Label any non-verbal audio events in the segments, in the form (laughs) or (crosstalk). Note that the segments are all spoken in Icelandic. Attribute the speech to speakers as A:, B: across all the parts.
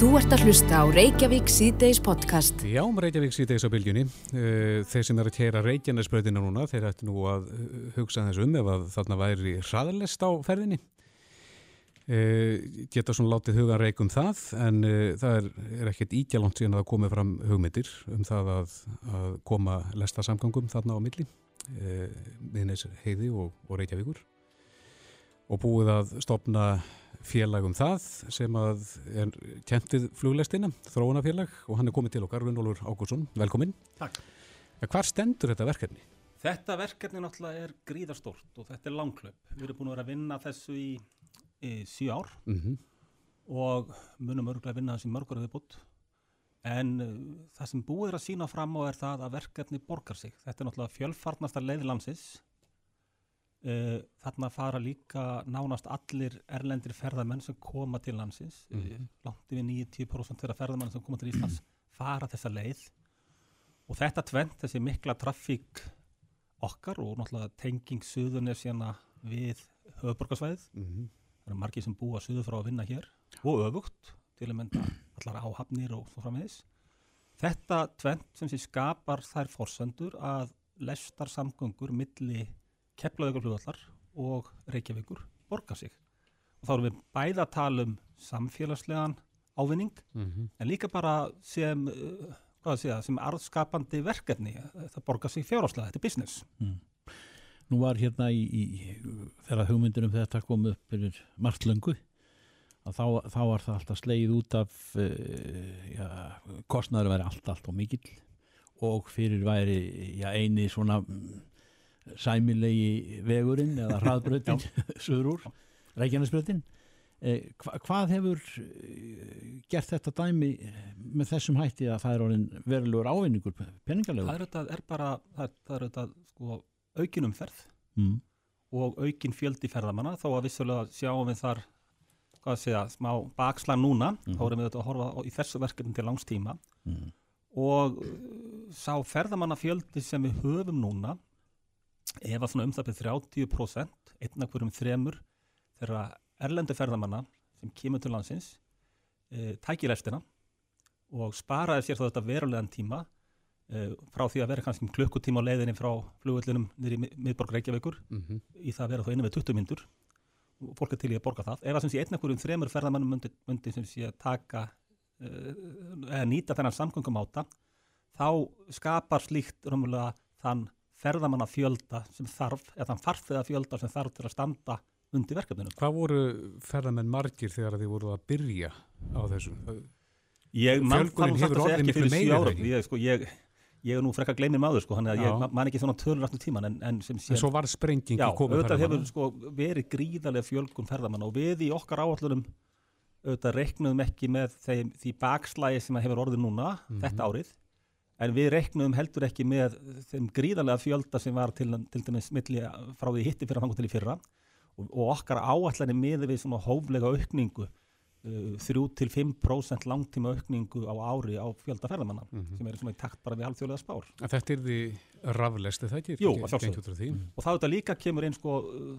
A: Þú ert að hlusta á Reykjavík síðdeis podcast.
B: Já, um Reykjavík síðdeis á bylgjunni. Eh, þeir sem er að kera Reykjanesbröðina núna, þeir ætti nú að eh, hugsa þess um ef að þarna væri hraðalest á ferðinni. Eh, geta svona látið hugan reik um það, en það er, er ekkert ígjalant síðan að það komi fram hugmyndir um það að, að koma lesta samgangum þarna á milli, miðnes heiði og, og Reykjavíkur. Og búið að stopna félagum það sem að er kentið fluglestina, þróunafélag og hann er komið til okkar, Runnólfur Ágúrsson, velkomin.
C: Takk.
B: Hvar stendur þetta verkefni?
C: Þetta verkefni náttúrulega er gríðarstort og þetta er langklöp. Við erum búin að vera að vinna þessu í, í síu ár
B: mm -hmm.
C: og munum örgulega að vinna þessu mörgur við bútt. En uh, það sem búið er að sína fram á er það að verkefni borgar sig. Þetta er náttúrulega fjölfarnasta leiðlansins Uh, þarna fara líka nánast allir erlendir ferðarmenn sem koma til landsins mm -hmm. langt yfir 90% þeirra ferðarmenn sem koma til Íslands fara þessa leið og þetta tvent, þessi mikla trafík okkar og náttúrulega tenging suðun sérna við höfuborgarsvæðið
B: mm -hmm.
C: það eru margir sem búa suðu frá að vinna hér og öfugt til að mynda allar áhafnir og svo framvegis þetta tvent sem sé skapar þær forsöndur að lestar samgöngur milli Keflavíkurflugvallar og Reykjavíkur borga sig. Og þá erum við bæða að tala um samfélagslegan ávinning
B: mm -hmm.
C: en líka bara sem, uh, segja, sem arðskapandi verkefni. Það borga sig fjárháslega, þetta er business.
D: Mm. Nú var hérna í, í þegar hugmyndunum þetta kom upp fyrir margt löngu að þá, þá var það alltaf sleið út af uh, ja, kostnæður væri allt, allt og mikill og fyrir væri ja, eini svona sæmilegi vegurinn eða (laughs) hraðbröðin söður (laughs) úr, Reykjanesbröðin eh, hva, hvað hefur eh, gert þetta dæmi með þessum hætti að það er orðin verulegur ávinningur peningarlegur?
C: Það er þetta er bara, það, það er þetta sko aukinumferð
D: mm.
C: og aukin fjöldi ferðamanna þó að vissulega sjáum við þar hvað að segja, smá bakslag núna mm. þá erum við þetta að horfa í þessu verkefni til langstíma
D: mm.
C: og uh, sá ferðamannafjöldi sem við höfum núna ef að svona um það byrð 30% einna hverjum þremur þeirra erlendu ferðamanna sem kemur til landsins e, tækir lestina og sparaði sér þá þetta verulegan tíma e, frá því að vera kannski um klukkutíma á leiðinni frá flugullinum nýri miðborg Reykjavíkur
B: mm -hmm.
C: í það að vera þá einu við 20 myndur og fólk er til í að borga það ef að sem sé einna hverjum þremur ferðamannum myndi, myndi sem sé að taka e, eða nýta þennan samgöngum áta þá skapar slíkt römmulega þann ferðamanna fjölda sem þarf, eða þann farfiða fjölda sem þarf til að standa undir verkefninu.
B: Hvað voru ferðamenn margir þegar þið voru að byrja á þessu?
C: Ég mann sagt að segja ekki fyrir sjú árum. Ég, sko, ég, ég er nú frekka gleymið maður, sko, hann er að ég man ekki svona tölur aftur tíman. En, en, sem sé,
B: en svo var sprengingi
C: komið ferðamanna? Já, auðvitað hefur sko, verið gríðarlega fjölgun ferðamanna og við í okkar áallunum auðvitað reknuðum ekki með þeim, því bakslægi sem hefur orðið núna, mm -hmm. þetta árið en við reknum heldur ekki með þeim gríðarlega fjölda sem var til, til dæmis milli frá því hitti fyrir að fanga til í fyrra og, og okkar áallanir miður við svona hóflega aukningu uh, 3-5% langtíma aukningu á ári á fjölda ferðamanna
B: mm -hmm.
C: sem er svona í takt bara við halvþjóðlega spár.
B: Þetta er því raflesti það ekki?
C: Jú, að sjálfsög. Mm. Og það auðvitað líka kemur einn sko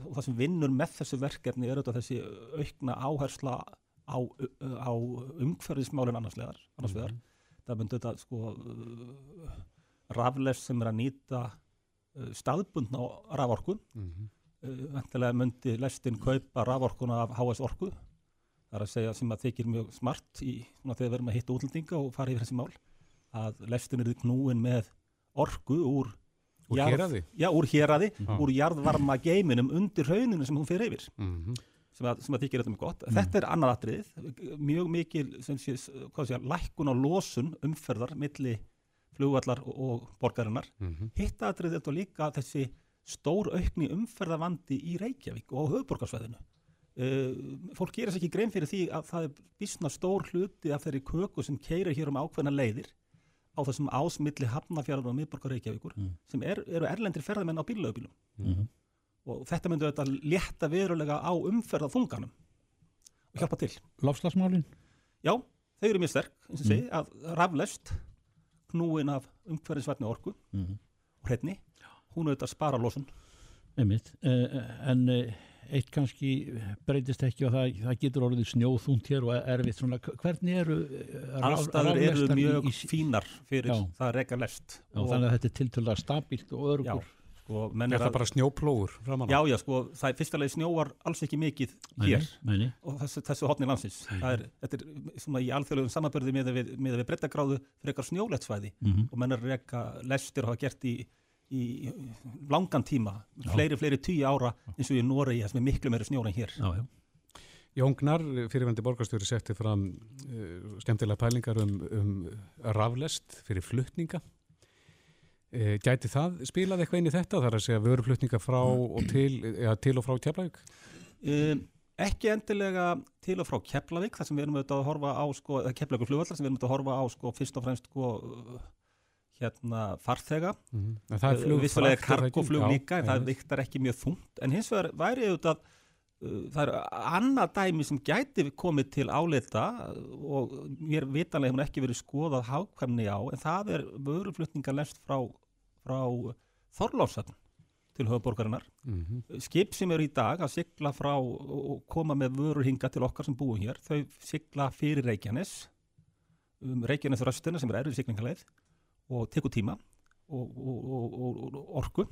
C: og það sem vinnur með þessu verkefni er auðvitað þessi aukna áhersla á, á umhverfismálinn annars vegar. Annars vegar. Mm -hmm það myndi þetta sko uh, raflest sem er að nýta uh, staðbundna raforkun
B: mm -hmm.
C: uh, vendilega myndi lestin kaupa raforkuna af HS orku það er að segja sem að þykir mjög smart í þegar við erum að hitta útlendinga og fara yfir þessi mál að lestin er knúin með orku úr
B: Úr héræði?
C: Já, úr héræði, ah. úr jarðvarma geiminum undir rauninu sem hún fyrir yfir.
B: Mm -hmm
C: sem að, sem að þykir þetta mjög gott. Mm. Þetta er annað atrið, mjög mikil sé, sé, lækkun á losun umferðar milli flugvallar og, og borgarinnar.
B: Mm -hmm.
C: Hitta atrið þetta líka þessi stór aukni umferðavandi í Reykjavík og á höfuborgarsvæðinu. Uh, fólk gerir sér ekki grein fyrir því að það er bísna stór hluti af þeirri köku sem keirir hér um ákveðna leiðir á þessum ásmilli hafnafjörður og miðborgar Reykjavíkur
D: mm.
C: sem er, eru erlendir ferðamenn á bílaugubílum.
D: -hmm
C: og þetta myndur þetta létta verulega á umferða þunganum og hjálpa til.
D: Láfslagsmálinn?
C: Já, þau eru mjög sterk, eins og segi, mm. að raflest knúin af umhverfisvætni orku
D: mm.
C: og hreitni, hún auðvitað spara losun.
D: Einmitt, uh, en uh, eitt kannski breytist ekki og það, það getur orðið snjóþúnt hér og erfitt svona, hvernig eru eh,
C: Allstaður eru mjög
D: í,
C: fínar fyrir
D: Já.
C: það að reka lest.
D: já, þannig að þetta er tiltölulega stabílt og örugur
C: sko, menn
B: Er það
C: að,
B: bara á?
C: já, já, sko, það er fyrsta leið snjóar alls ekki mikið hér
D: Meni,
C: og þessu, þessu hotni landsins. Það er, þetta er svona í alþjóðlegum samanbörði með við, með við breddagráðu fyrir eitthvað snjólegt svæði
D: mm
C: og menn er að reka lestir og hafa gert í, í langan tíma, fleiri, fleiri tíu ára eins og í Noregi, sem er miklu meiri snjór en hér.
D: já, já.
B: Jón Gnar, fyrirvendi borgarstjóri, setti fram uh, skemmtilega pælingar um, um raflest fyrir flutninga. Uh, gæti það spilað eitthvað inn í þetta? Það er að segja vöruflutninga frá og til, eða til og frá Keflavík?
C: Um, ekki endilega til og frá Keflavík, þar sem við erum auðvitað að horfa á sko, eða Keflavíkur flugvallar sem við erum auðvitað að horfa á sko, fyrst og fremst sko, hérna farþega,
B: Mm -hmm. Það er flug frakt, er það ekki?
C: kargoflug líka, en það viktar ekki mjög þungt, en hins vegar væri auðvitað uh, það er annað dæmi sem gæti komið til áleita og mér vitanlega hefur ekki verið skoðað hákvæmni á, en það er vöruflutningalest frá, frá Þorláfsöfn til höfuborgarinnar
B: Mhm.
C: skip sem eru í dag að sigla frá og koma með vörur hinga til okkar sem búum hér, þau sigla fyrir Reykjanes um Reykjanes röstina sem er erfið siglingaleið og tekur tíma og, og, og, og, orku.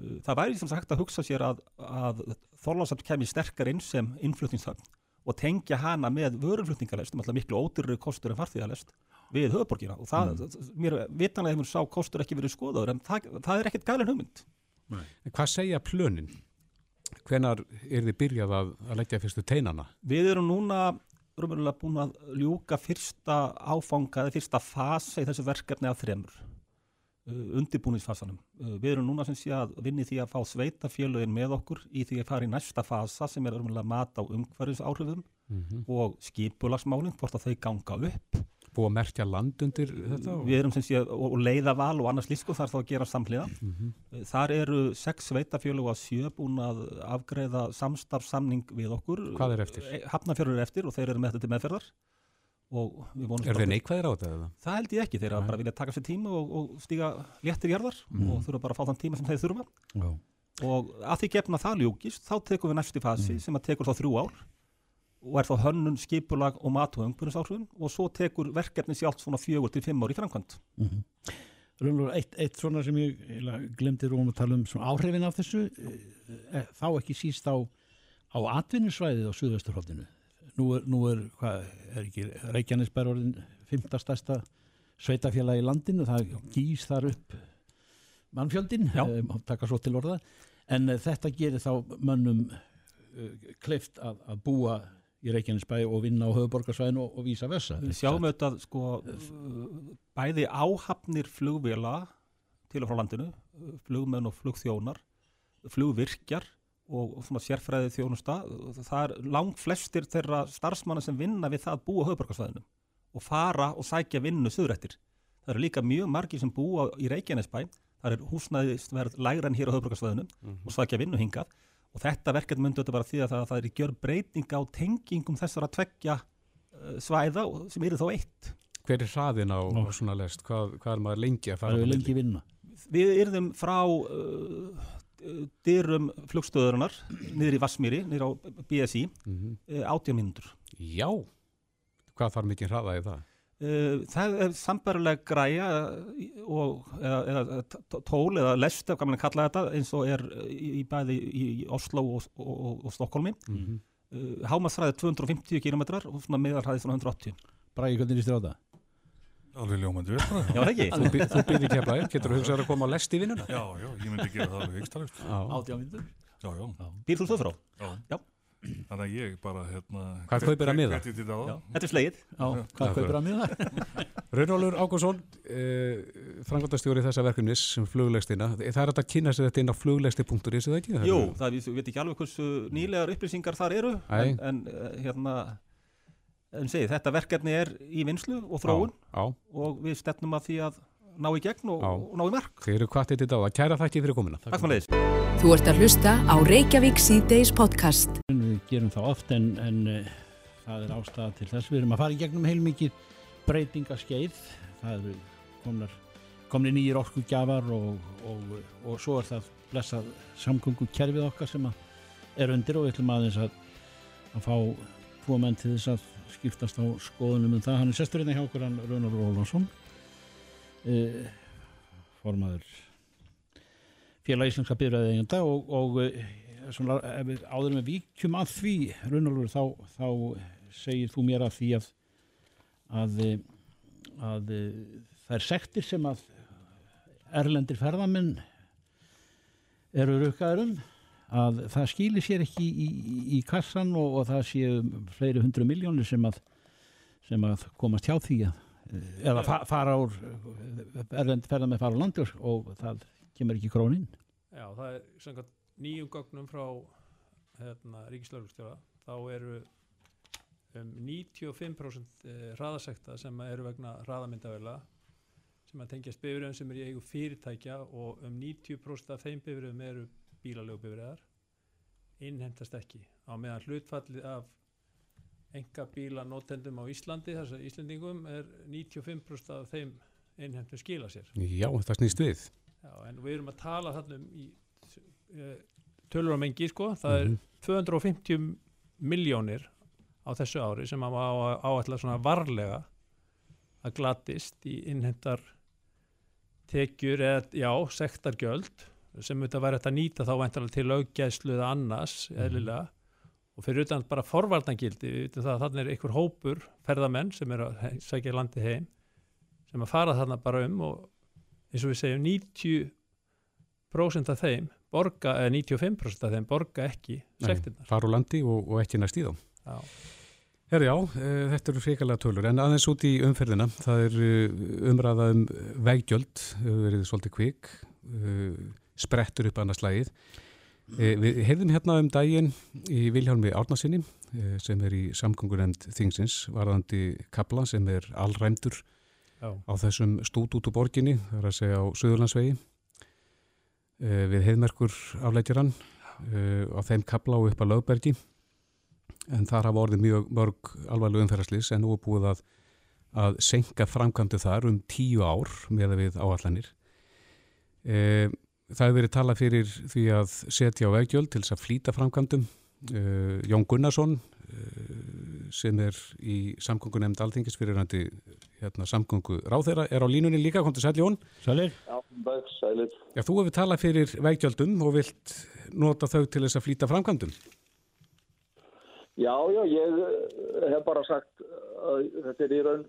C: Uh, það væri sem sagt að hugsa sér að, að Þorlásamt kemur sterkar inn sem innflutningshöfn og tengja hana með vöruflutningalest, um alltaf miklu ódyrri kostur en farþíðalest við höfuborgina og það, mér vitanlega hefur sá kostur ekki verið skoðaður en það, það er ekkert gælin hugmynd
B: En Hvað segja plönin? Hvenar er þið byrjað að, að leggja fyrstu teinana?
C: Við erum núna raunverulega búin að ljúka fyrsta áfanga eða fyrsta fasa í þessu verkefni af þremur uh, undirbúningsfasanum. Uh, við erum núna sem sé að vinni því að fá sveitafélögin með okkur í því að fara í næsta fasa sem er raunverulega mat á umhverfis áhrifum
B: Mm
C: og skipulagsmálinn, hvort að þau ganga upp.
B: Búið að merkja land undir þetta?
C: Við erum sem sé og, og leiðaval og annars lísku þar þá að gera samhliða.
B: Mhm.
C: Uh, Þar eru sex sveitafélög að sjö búin að afgreiða samstarfsamning við okkur.
B: Hvað er eftir?
C: Hafnafjörður er eftir og þeir eru með þetta til meðferðar. Og við vonum
B: Er þeir neikvæðir á þetta? eða?
C: Það held ég ekki, þeir bara vilja taka sér tíma og, og stíga léttir jarðar
D: Mm.
C: og þurfa bara að fá þann tíma sem þeir þurfa
D: Já.
C: og að því gefna það ljúkist þá tekum við næstu fasi
D: Mm.
C: sem að tekur þá þrjú ár og er þá hönnun, skipulag og mat og umhverfisáhrifin og svo tekur verkefni sjálft svona fjögur til fimm ár í framkvæmt.
D: Mm -hmm. Raunverulega eitt, eitt svona sem ég glemdi rúum að tala um svona áhrifin af þessu e, þá ekki síst á, á atvinnusvæðið á Suðvesturhóttinu nú er, nú er, hvað, er ekki Reykjanesbær orðin fymta stærsta sveitafélag í landinu það gís þar upp mannfjöldin e, má taka svo til orða en e, þetta gerir þá mönnum kleift að, að búa í Reykjanesbæ og vinna á höfuborgarsvæðinu og, og vísa vessa
C: Við sjáum auðvitað sko uh, bæði áhafnir flugvila til og frá landinu, uh, flugmenn og flugþjónar, flugvirkjar og, og svona sérfræði þjónusta. Það er langt flestir þeirra starfsmanna sem vinna við það að búa höfuborgarsvæðinu og fara og sækja vinnu söðrættir. Það eru líka mjög margir sem búa í Reykjanesbæ, það er húsnæðisverð lægra en hér á höfuborgarsvæðinu og sækja vinnu hingað og þetta verkefni myndi þetta bara því að það, það er í gjör breyting á tengingum þessara tveggja uh, svæða og- sem eru þá eitt.
B: Hver er hraðin á,
D: Ó.
B: á svona lest? Hvað, hvað er maður lengi að
D: það
B: fara?
D: er
B: á milli?
D: lengi vinna
C: Við yrðum frá uh, dyrum flugstöðurinnar niður í Vassmýri, niður á BSI,
B: Mhm.
C: uh, 18 mínútur.
B: Já, hvað þarf mikið hraða í það?
C: Uh, það er sambarileg græja uh, og, eða, eða tól eða lest, ef að kalla þetta, eins og er uh, í, í bæði í Oslo og, og, og Stokkólmi.
B: Mhm.
C: Uh, Hámasræði 250 km og svona meðalhæði svona 180.
D: Bragi, hvernig líst þér á það?
E: Alveg bara.
C: Já, það ekki?
B: Þú, þú byrði keflaði, getur þú hugsað að koma á lest í vinnuna?
E: Já, já, ég myndi gera það alveg.
D: Átjánvindur
E: Já, já,
C: Býr þú svo frá?
E: já.
C: Já.
E: Þannig að ég bara, hérna...
B: Hvað kaupir að miða?
E: Til.
C: Þetta er slegið.
D: Já, hvað kaupir að miða? (laughs)
B: Raunólur Ágúrsson, eh, frangotastjóri þessa verkefnis sem fluglegstina. Það er að kynna sér þetta inn á fluglegsti.is, eða ekki?
C: Jú, það við veit ekki alveg hversu nýlegar upplýsingar þar eru en, en uh, hérna en segi, þetta verkefni er í vinslu og þróun
B: Já,
C: og við stefnum að því að ná í gegn og, og ná í mark.
B: þeir eru þetta á það. Kæra þakki fyrir komuna.
C: Takk fyrir.
A: Þú ert að hlusta á Reykjavík síðdeis podcast.
D: Við gerum það oft en, en uh, það er ástæða til þess. Við erum að fara í gegnum heilmikið breytingaskeið. Það eru komnar, komni nýjir orkugjafar og, og, og svo er það blessað samgöngu kerfið okkar sem er undir og við ætlum aðeins að, að fá tvo menn til þess að skiptast á skoðunum um það. Hann er sesturinn hjá okkur, hann Rúnar Rólansson, uh, formaður félag íslenska byrjaði eigenda og, og uh, svona, áður með víkjum að því, Rúnarur, þá, þá segir þú mér að því að, að, að það er sektir sem að erlendir ferðamenn eru rukkaður um að það skýlir sér ekki í, í, í kassan og, og það séu fleiri hundru miljónir sem að, sem að komast hjá því að eða fa fara úr erlendir ferðamenn fara á landur og það kemur ekki krónin
F: Já, það er samkvæmt nýjum gögnum frá hérna, ríkislaugustjóra þá eru um 95% hraðasekta sem eru vegna hraðamyndavela sem að tengjast bifröðum sem er í eigu fyrirtækja og um 90% af þeim bifröðum eru bílalegu bifröðar innhemtast ekki á meðan hlutfallið af enga bíla notendum á Íslandi þess að Íslandingum er 95% af þeim innhemtum skila sér
B: Já, það snýst við.
F: Já, en við erum að tala þarna um í tölur á mengi sko, það er 250 miljónir á þessu ári sem að áætla svona varlega að glatist í innhendar tekjur eða, já, sektargjöld sem þetta væri að nýta þá væntalega til auðgæðslu eða annars, eðlilega. Og fyrir utan bara forvarnagildi við vitum það að þarna er einhver hópur ferðamenn sem er að sækja landi heim sem að fara þarna bara um og eins og við segjum 90% af þeim borga, eða 95% af þeim borga ekki sektirnar
B: Far úr landi og, og ekki næst í þá.
F: Já.
B: Herri já, uh, þetta eru frikalega tölur en aðeins út í umferðina, það er uh, umræða um veggjöld, hefur verið svolítið kvik, uh, sprettur upp annars lagið. Uh, við heyrðum hérna um daginn í Vilhjálmi Árnasinni uh, sem er í samgöngunemnd þingsins, varðandi kapla sem er allræmdur á þessum stút út úr borginni, það er að segja á Suðurlandsvegi. Uh, við heiðmerkur afleitjar hann uh, á þeim kapla og upp að lögbergi en þar hafa orðið mjög mörg alvarleg umferðarslýs en nú er búið að, að senka framkvæmdu þar um tíu ár með við áallanir. E, það hefur verið talað fyrir því að setja á veggjöld til þess að flýta framkvæmdum. E, Jón Gunnarsson e, sem er í samgöngunemnd alþingis fyrir hætti hérna, samgöngu ráþeira er á línunni líka, kom til sæl Jón.
D: Sælir?
G: Já,
B: þú hefur talað fyrir veggjöldum og vilt nota þau til þess að flýta framkvæmdum.
G: Já, já, ég eh, hef bara sagt að þetta er í raun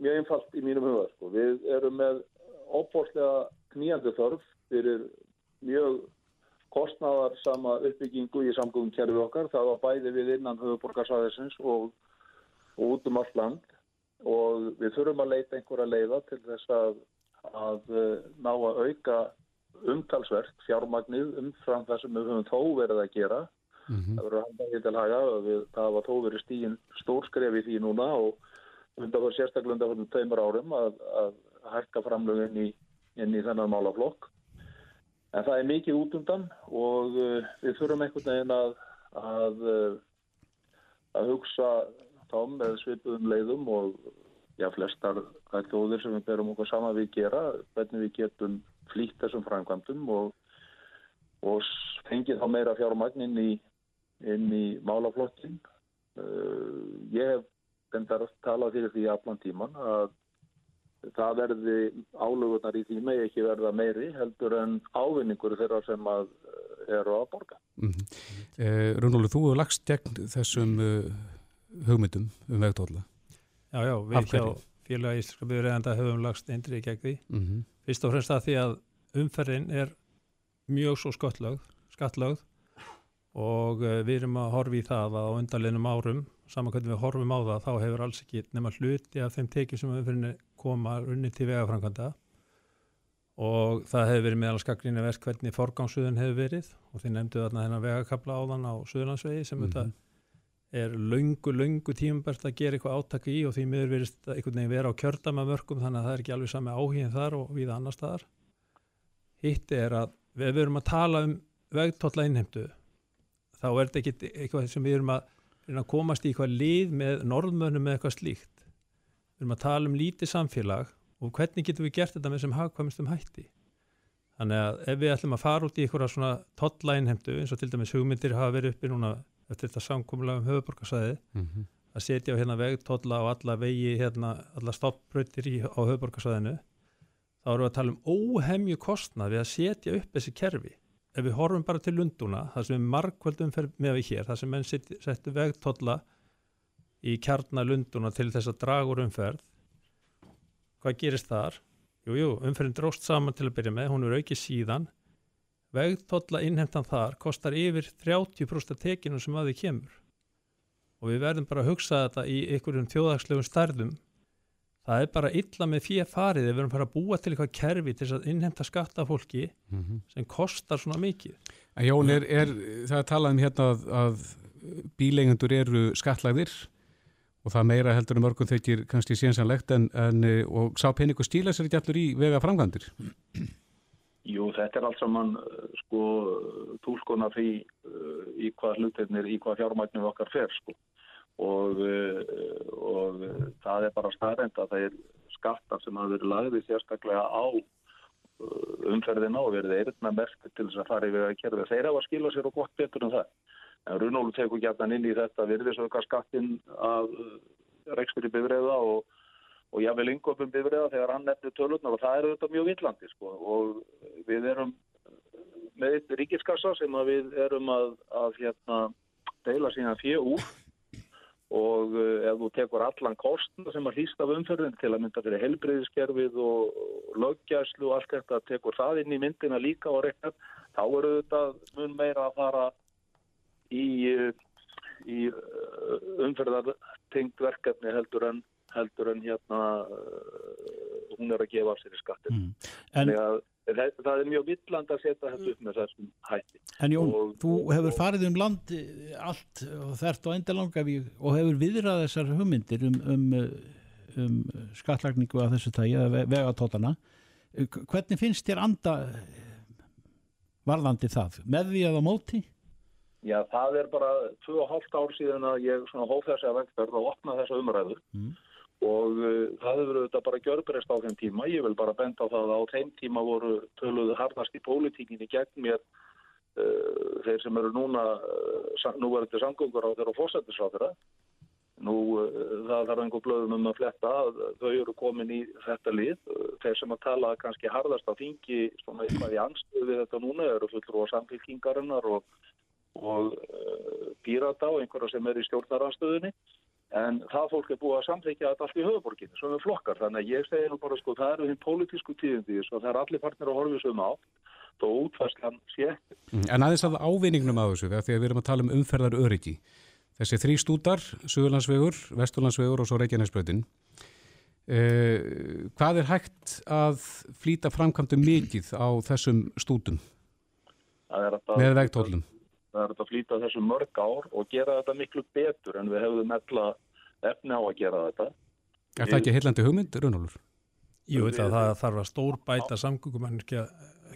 G: mjög einfalt í mínum huga. Sko. Við erum með óbórslega knýjandi þörf fyrir mjög kostnáðar sama uppbyggingu í samgöngum kerfi okkar. Það var bæði við innan höfuborgarsæðisins og, og út um allt land. Og við þurfum að leita einhverja leiða til þess að, að eh, ná að auka umtalsverk fjármagnið umfram það sem við höfum þó verið að gera.
B: Mm
G: það verður því til haga og við, það var þó verið stíðin stórskref í því núna og sérstaklega undan fyrir tveimur árum að, að hækka framlög inn í, í þennan málaflokk en það er mikið út undan og uh, við þurfum einhvern veginn að að, uh, að hugsa þá með svipuðum leiðum og já, flestar þjóðir sem við berum okkur saman við gera hvernig við getum flýtt þessum framkvæmdum og, og fengið þá meira fjármagn inn í inn í málaflokkin. Uh, ég hef bendar að tala fyrir því allan tíman að það verði álögunar í því með ekki verða meiri heldur en ávinningur þeirra sem að uh, eru að borga.
B: Mm -hmm. eh, Rúnólu, þú hefur lagst gegn þessum uh, hugmyndum um vegdóla.
F: Já, já, við hjá félagi íslenska byrjaðanda höfum lagst eindrið gegn því.
B: Mm -hmm.
F: Fyrst og fremst að því að umferðin er mjög svo skattlögð, skattlögð og uh, við erum að horfa í það að á undanleinum árum, saman hvernig við horfum á það, þá hefur alls ekki nema hluti af þeim tekjum sem umferðinni koma runni til vegaframkvæmda og það hefur verið meðal skakrinni verk hvernig forgámsuðun hefur verið og þið nefndu þarna þennan vegakabla áðan á Suðurlandsvegi sem
B: Mhm.
F: þetta er löngu, löngu tímabært að gera eitthvað átaka í og því miður verist einhvern veginn vera á kjördamamörkum þannig að það er ekki alveg sami áhugin þar og við annar staðar. Hitt er að við verum að tala um vegtólla innheimtu þá er þetta ekki eitthvað sem við erum að, reyna að komast í eitthvað lið með norðmönnum með eitthvað slíkt. Við erum að tala um lítið samfélag og hvernig getum við gert þetta með sem hagkvæmistum hætti. Þannig að ef við ætlum að fara út í einhverja svona tollainhemdu eins og til dæmis hugmyndir hafa verið uppi núna eftir þetta samkomulega um höfuborgarsæði
B: Mhm.
F: að setja á hérna vegtolla og alla vegi hérna, alla stoppbrautir í, á höfuborgarsæðinu þá erum við að tala um óhemju kostnað við að setja upp þessi kerfi ef við horfum bara til Lundúna það sem er margkvöldum fer með við hér það sem menn set, settu vegtolla í kjarnar Lundúna til þess að draga úr umferð hvað gerist þar? Jú, jú, umferðin dróst saman til að byrja með, hún er aukið síðan. Vegtolla innhemtan þar kostar yfir 30% af tekinu sem að því kemur. Og við verðum bara að hugsa þetta í einhverjum þjóðagslegum stærðum það er bara illa með fjö farið ef við erum bara að búa til eitthvað kerfi til þess að innhemta skatta af fólki
B: Mhm.
F: sem kostar svona mikið
B: En Jón, er, er, það er talað um hérna að, að bíleigendur eru skattlagðir og það meira heldur um mörgum þykir kannski sénsanlegt en, en og sá peningu stíla sér ekki allur í vega framkvæmdir.
G: Jú, þetta er allt saman sko túlskona því uh, í hvað hlutirnir, í hvað fjármæknum okkar fer sko og, uh, og það er bara staðrend að það er skattar sem hafa verið lagði sérstaklega á uh, umferðina og verið eirna merkt til þess að fara vega að kerfi. Þeir hafa skilað sér og gott betur en það. En Runólu tekur gætan inn í þetta virðisauka skattin af uh, rekstur í bifræða og og jáfnvel yngöpum bifriða þegar hann nefnir tölurnar og það er auðvitað mjög villandi sko. og við erum með ríkiskassa sem að við erum að, að hérna, deila síðan fjö úr og uh, ef þú tekur allan kostna sem að hlýsta af umferðin til að mynda fyrir helbriðiskerfið og, löggæslu og allt þetta tekur það inn í myndina líka og reknar þá eru þetta mun meira að fara í, uh, í uh, umferðartengt verkefni heldur en heldur en hérna hún er að gefa sér í skattin.
D: Mm. En,
G: Þannig að það, það er mjög villand að setja þetta upp með þessum hætti.
D: en Jón,
G: og-
D: þú hefur farið um land eh, allt og þert og endalanga og hefur viðrað þessar hugmyndir um, um, eh, um skattlagningu af þessu tægi, eða vegatótana. Hvernig finnst þér anda eh, varðandi það? Með því á móti?
G: Já, það er bara 2,5 ár síðan að ég hóf þessi að vegferð og opna þessa umræðu
D: Mm.
G: Og uh, það hefur auðvitað bara gjörbreyst á þeim tíma. Ég vil bara benda á það að á þeim tíma voru töluðu harnast í pólitíkinni gegn mér uh, þeir sem eru núna uh, nú verður þetta samgöngur á þeirra og fósættisráðura. Nú uh, það þarf einhver blöðum um að fletta að þau eru komin í þetta lið. Þeir sem að tala kannski harðast á þingi svona eitthvað í anstöðu þetta núna eru fullur á samfélkingarinnar og og pírata og einhverja sem er í stjórnaranstöðunni en það fólk er búið að samþykja þetta allt í höfuborginu sem er flokkar þannig að ég segi nú bara sko það eru hinn pólitísku tíðindi og það er allir partnir að horfa sem á þó útfærslan sé ekki.
B: En aðeins að ávinningnum að þessu, þegar við erum að tala um umferðar öryggi. Þessi þrý stútar, Suðurlandsvegur, Vesturlandsvegur og svo Reykjanesbröðin. Eh, hvað er hægt að flýta framkvæmdu mikið á þessum stútum með vegtóllum?
G: Það er að flýta þessu mörg ár og gera þetta miklu betur en við hefðum ella efni á að gera þetta.
B: Er það ekki heillandi hugmynd, Runólfur?
F: Jú, þetta, það þarf að stór bæta samgöngumannskja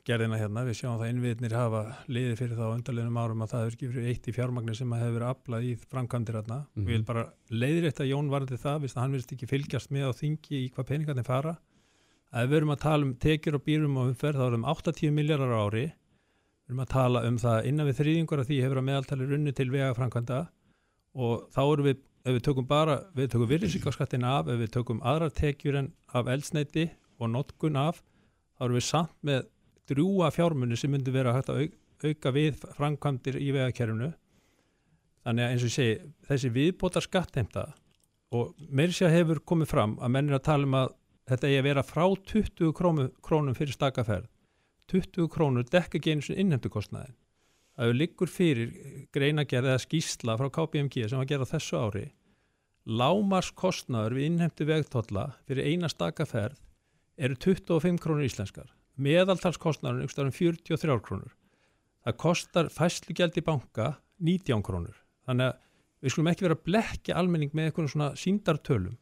F: gerðina hérna, við sjáum það innviðnir hafa liðið fyrir það á undarleginum árum að það ekki fyrir eitt í fjármagnir sem að hefur verið aflað í framkvæmdir hérna
B: Mhm.
F: og ég vil bara leiðrétta Jón varði það, viðst að hann vilst ekki fylgjast með á þingi í hvað peningarnir fara að við erum að tala um tekjur og býrum og umferð þá erum 80 miljardar ári við erum að tala um það innan við þrýðingur af því hefur að meðaltali runni til vega framkvæmda og þá erum við ef við tökum bara, við tökum virðisíkaskattin af ef við tökum aðrar tekjur en af eldsneiti og notkun af þá erum við samt með drúa fjármunni sem myndi vera hægt að au, auka við framkvæmdir í vegakerfinu. Þannig að eins og ég segi þessi viðbótar skattheimta og meiri sér hefur komið fram að menn er að tala um að þetta eigi að vera frá 20 krónum, krónum fyrir stakaferð 20 krónur dekka ekki einu sinni innheimtukostnaðin að við liggur fyrir greinagerð eða skýsla frá KPMG sem var gerð á þessu ári lámars kostnaður við innheimtu vegtolla fyrir eina stakaferð eru 25 krónur íslenskar. Meðaltalskostnaður er um 43 krónur. Það kostar fæslugjald í banka 19 krónur. Þannig að við skulum ekki vera að blekja almenning með einhvern svona síndartölum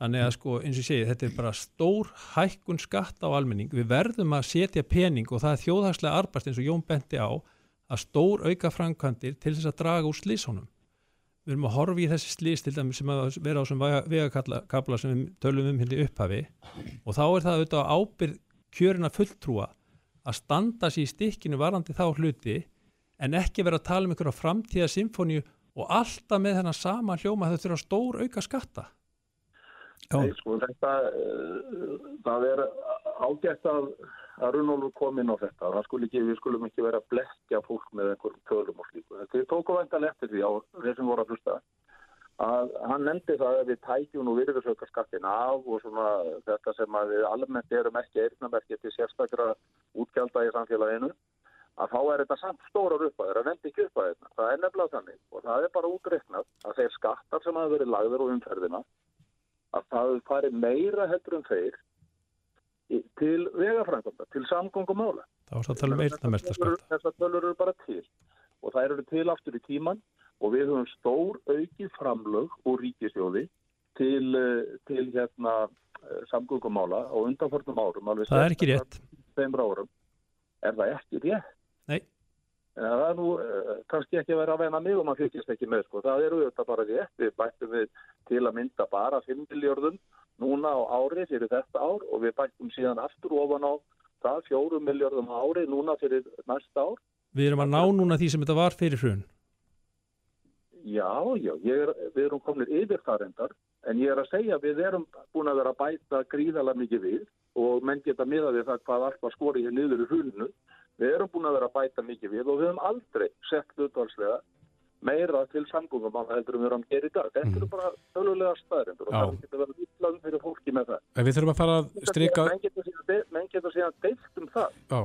F: þannig að sko eins og ég segi þetta er bara stór hækkun skatt á almenning. Við verðum að setja pening og það er þjóðhagslega arbæst eins og Jón benti á að stór auka framkvæmdir til þess að draga úr slísónum við erum að horfa í þessi slís til dæmis sem að vera á þessum vegakabla sem við tölum um hindi upphafi. Og þá er það auðvitað ábyrð kjörina fulltrúa að standa sér í stikkinu varandi þá hluti en ekki vera að tala um einhverja framtíða symfóníu og alltaf með þennan sama hljóma þau þurfa stór auka skatta.
G: Nei, sko, þetta, uh, það er ágætt að, að Runólfur kom inn á þetta. Það skul ekki, við skulum ekki vera að blekja fólk með einhverjum tölum og slíku. Þetta tóku vantan eftir því á þeir sem voru að hlusta að hann nefndi það að við tækjum og virðursauka skattin af og svona þetta sem að við almennt erum ekki eirnamerki til sérstakra útgjalda í samfélaginu að þá er þetta samt stórar uppæður, það nefndi ekki uppæðina. Það er nefnilega þannig og það er bara útreiknað að þeir skattar sem hafa verið lagður á umferðina að það fari meira heldur en þeir til vegafrænganda, til samgöngumála.
F: þá er það að tala um eirnamerta skatta
G: Þessar tölur eru bara til og það eru til aftur í tíman og við höfum stór aukið framlög úr ríkisjóði til, eh, til hérna eh, samgöngumála á undanförnum árum.
F: það er ekki rétt.
G: Er það ekki rétt?
F: Nei.
G: En það er nú uh, kannski ekki að vera að venna mig og maður fyrkist ekki með sko. Það eru þetta bara rétt. Við bættum við til að mynda bara 5 miljardum núna á ári fyrir þetta ár og við bættum síðan aftur ofan á það 4 miljardum á ári núna fyrir næsta ár.
F: við erum að ná núna því sem þetta var fyrir hrun
G: Já, já, er, við erum komin yfir það reyndar en ég er að segja að við erum búin að vera að bæta gríðalega mikið við og menn geta miða við það hvað allt var skorið hér niður í hruninu. Við erum búin að vera að bæta mikið við og við höfum aldrei sett hlutvalslega meira til samgöngum að heldur um við erum að gera í dag. Þetta eru bara tölulega staðrindur og það getur verið ítlaðum fyrir fólki með það.
B: En við þurfum að fara að strika
G: Menn getur síðan, deilt um það
B: Já,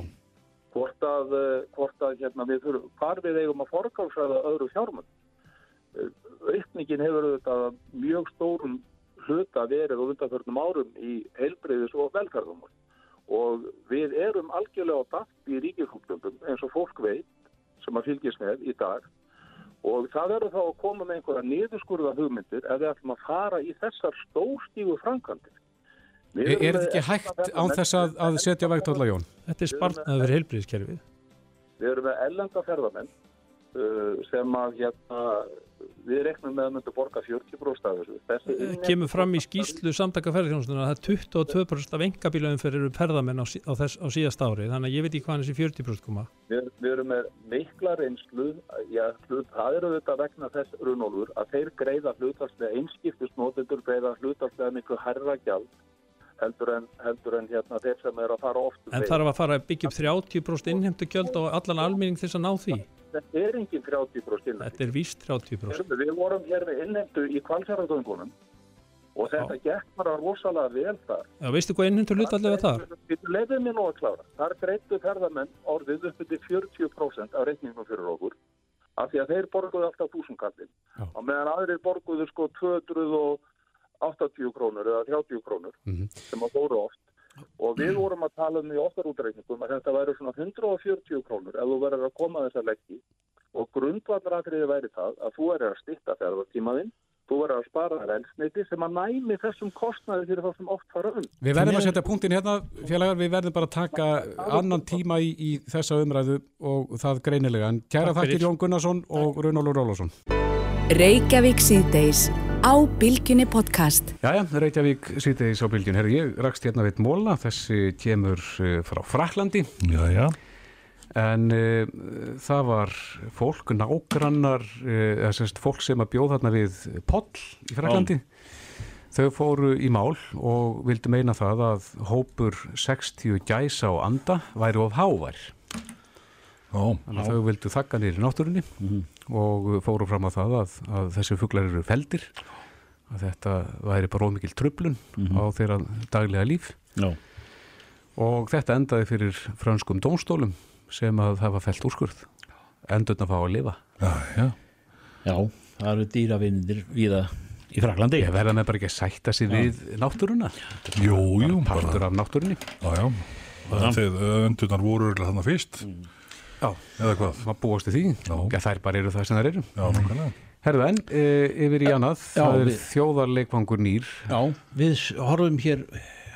G: hvort að, eh, hvort að hérna, við þurfum, hvar við eigum að forgáðsræða öðru fjármönd. Aukningin hefur auðvitað mjög stórum hluta verið á undanförnum árum í heilbreyðis og velferðum og við erum algjörlega á dætt í ríkisútlöndum eins og fólk veit sem að fylgjast með í dag og það verður þá að koma með einhverja niðurskurða hugmyndir ef við ætlum að fara í þessar stórstígu framkvæmdir. Við
B: er, er þetta ekki hægt án þess að, að setja vegtálla Jón?
F: þetta er spartnaður fyrir heilbriðiskerfið
G: Við erum með ellenda ferðamenn uh, sem að hérna, við reknum með að myndu borga 40% af þessu. Þessi
F: Það kemur fram í skýslu samtaka ferðarþjónustuna að það er 22% af engabílaðum fyrir ferðamenn á, á, þess, á síðast ári þannig að ég veit ekki hvaðan þessi 40% koma
G: Við, við erum með mikla reynslu, já, hlut, það eru þetta vegna þess runólfur að þeir greiða hlutvarslega einskiptusnótendur greiða hlutvarslega miklu herra gjald heldur en, heldur en hérna þeir sem eru að fara oft um
F: en þarf að fara að byggja upp 30% innheimtu gjöld á allan almenning þess að ná því
G: Þetta er engin 30% innan.
F: þetta er víst 30%
G: Við vorum hér með innheimtu í kvalsjáragöngunum og þetta gekk bara rosalega vel þar.
F: Já, veistu hvað innheimtu hlutallega þar?
G: Við lefum mér nú að klára. Þar greittu ferðamenn orðið upp til 40% af reikningum fyrir okkur af því að þeir borguðu alltaf þúsundkallin.
B: Já.
G: Og meðan aðrir borguðu sko 280 krónur eða 30 krónur
B: Mhm.
G: sem að fóru oft. Og við vorum að tala um í okkar útreikningum að þetta væri svona 140 krónur ef þú verður að koma þess að leggji og grundvallratriði væri það að þú verður að stýtta ferðartímaðinn þú verður að spara þær elsniti sem að næmi þessum kostnaði fyrir þá sem oft fara um.
B: Við verðum að setja punktin hérna, félagar, við verðum bara að taka annan tíma í, í þessa umræðu og það greinilega. En kæra þakkir Jón Gunnarsson og Runólfur Rólásson.
A: Á Bilginni podcast.
B: Jæja, Reykjavík síðdeis á bylgjun. Herru, ég rakst hérna við móla, þessi kemur eh, frá Fraklandi.
E: Já, já.
B: En uh, það var fólk, nágrannar, uh, eða semst fólk sem að bjóð þarna við Poll í Fraklandi. Þau fóru í mál og vildu meina það að hópur 60 gæsa og anda væri of hávær.
E: Já,
B: Þannig að þau vildu þakka í náttúrunni
D: Mhm.
B: Og fóru fram að það að, að þessi fuglar eru feldir, að þetta væri bara ómikil tröflun
D: Mhm.
B: á þeirra daglega líf.
D: Já.
B: og þetta endaði fyrir franskum dómstólum sem að það var felt úrskurð. Endurna fá að lifa.
E: Já, já.
D: Já, það eru dýravindir viða í Fraklandi
B: ég verða með bara ekki að sætta sig við náttúruna.
E: Jú, jú,
B: partur
E: bara,
B: af náttúrunni.
E: Já, já. Það þeir öndunar voru þarna fyrst,
B: já,
E: eða hvað?
B: maður búast við því
E: Já.
B: ja, þær bara eru það sem þær eru
E: Já, nákvæmlega.
B: Herðu en, e, yfir í annað
D: Já,
B: það er
D: við-
B: þjóðarleikvangur nýr
D: Já, við horfum hér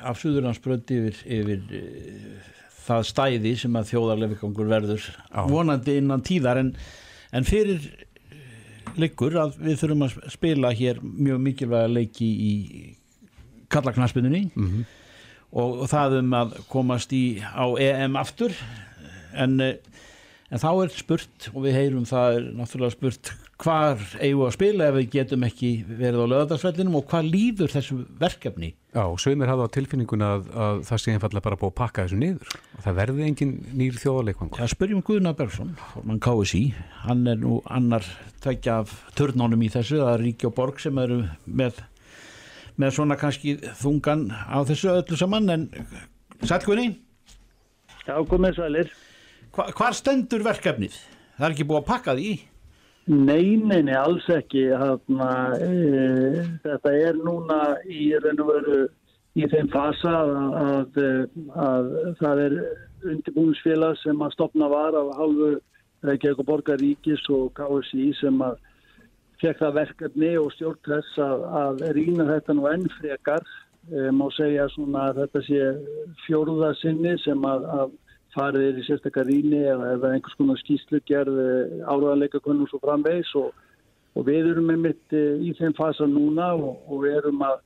D: af Suðurlandsbrönd yfir, yfir uh, það stæði sem að þjóðarlefikangur verður
B: Já.
D: vonandi innan tíðar en, en fyrir liggur að við þurfum að sp- spila hér mjög mikilvæga leiki í kallaknaspinunni
B: mm
D: og, og það um að komast í á EM aftur en, eh, en þá er spurt og við heyrum það er náttúrulega spurt hvar eigum við að spila ef við getum ekki verið á löðarsvellinum og hvað líður þessu verkefni?
B: Já, sögumir hafa á tilfinninguna að, að það sé einfallega bara búið að pakka þessu niður. Og það verði engin nýr þjóðarleikvang
D: Já, spyrjum Guðna Bergson, formann KSI hann er nú annar tveikja af törnónum í þessu, það er Ríkja og Borg sem eru með með svona kannski þungan á þessu öllu saman en sælgunni
H: Já, komið sælir.
D: Hva, hvar stendur verkefnið? Það er ekki búið að pakka því
H: Nei, nei, nei, alls ekki. Þarna, e, þetta er núna í raun og veru í þeim fasa að, að, að það er undirbúinsfélag sem að stopna var af halvu Reykjavík og Borgaríkis og KSI sem að fekk það verkefni og stjórn þess að, að rýna þetta nú enn frekar. E, má segja svona að þetta sé fjóruða sinni sem að, að farið er í sérstakar rýni eða, eða einhvers konar skýslugerð áraðanleika konum svo framvegs og, og við erum með mitt í þeim fasa núna og, og erum að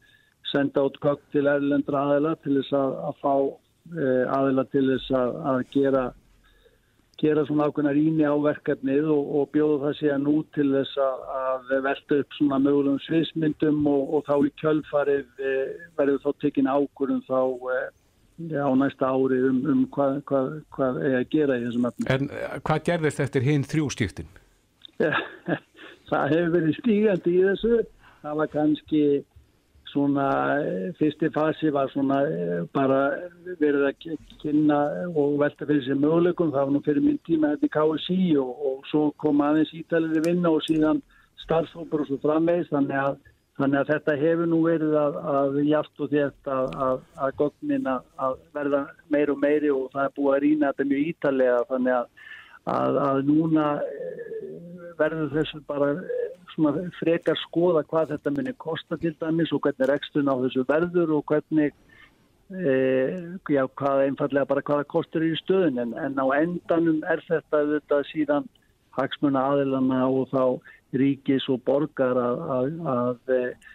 H: senda át gögg til erlendra aðila til þess að, að fá e, aðila til þess að, að gera gera svona ákveðna rýni á verkefnið og, og bjóða það síðan nú til þess að velta upp svona mögulegum sviðsmyndum og þá í kjölfarið e, verður þá tekinn ákvörðum þá e, á næsta ári um, um hvað, hvað, hvað er að gera í þessum öfnum.
B: En hvað gerðist eftir hinn þrjústíftin? (laughs)
H: það hefur verið stígandi í þessu. Það var kannski svona, fyrsti fasi var svona bara verið að kynna og velta fyrir sér möguleikum. Það var nú fyrir minn tíma þetta í KSI og, og svo kom aðeins ítalir vinna og síðan starfsfólkur og svo framvegist þannig að Þannig að þetta hefur nú verið að, að hjátt og þétt að, að, að gögnin að verða meir og meiri og það er búið að rýna þetta mjög ítalega þannig að núna eh, verður þessu bara eh, frekar skoða hvað þetta munir kosta til dæmis og hvernig rekstun á þessu verður og hvernig e, já, hvað einfallega bara hvaða kostur í stöðun en, en á endanum er þetta þetta síðan hagsmuna aðilana og þá ríkis og borgar að, að, að eh,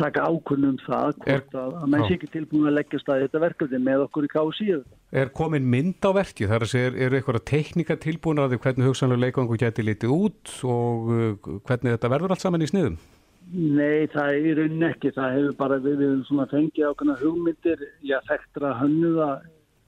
H: taka ákunnum það hvort að, að menn sé ekki tilbúin að leggja staði þetta verkefni með okkur í KSI
B: Er komin mynd á verki? Þar er, eru eitthvað teknika tilbúin að því hvernig hugsanlega leikangu geti litið út og uh, hvernig þetta verður allt saman í sniðum?
H: Nei, það er raunin ekki. Það hefur bara við, við svona fengið ákveðna hugmyndir já, þekktra hönnuða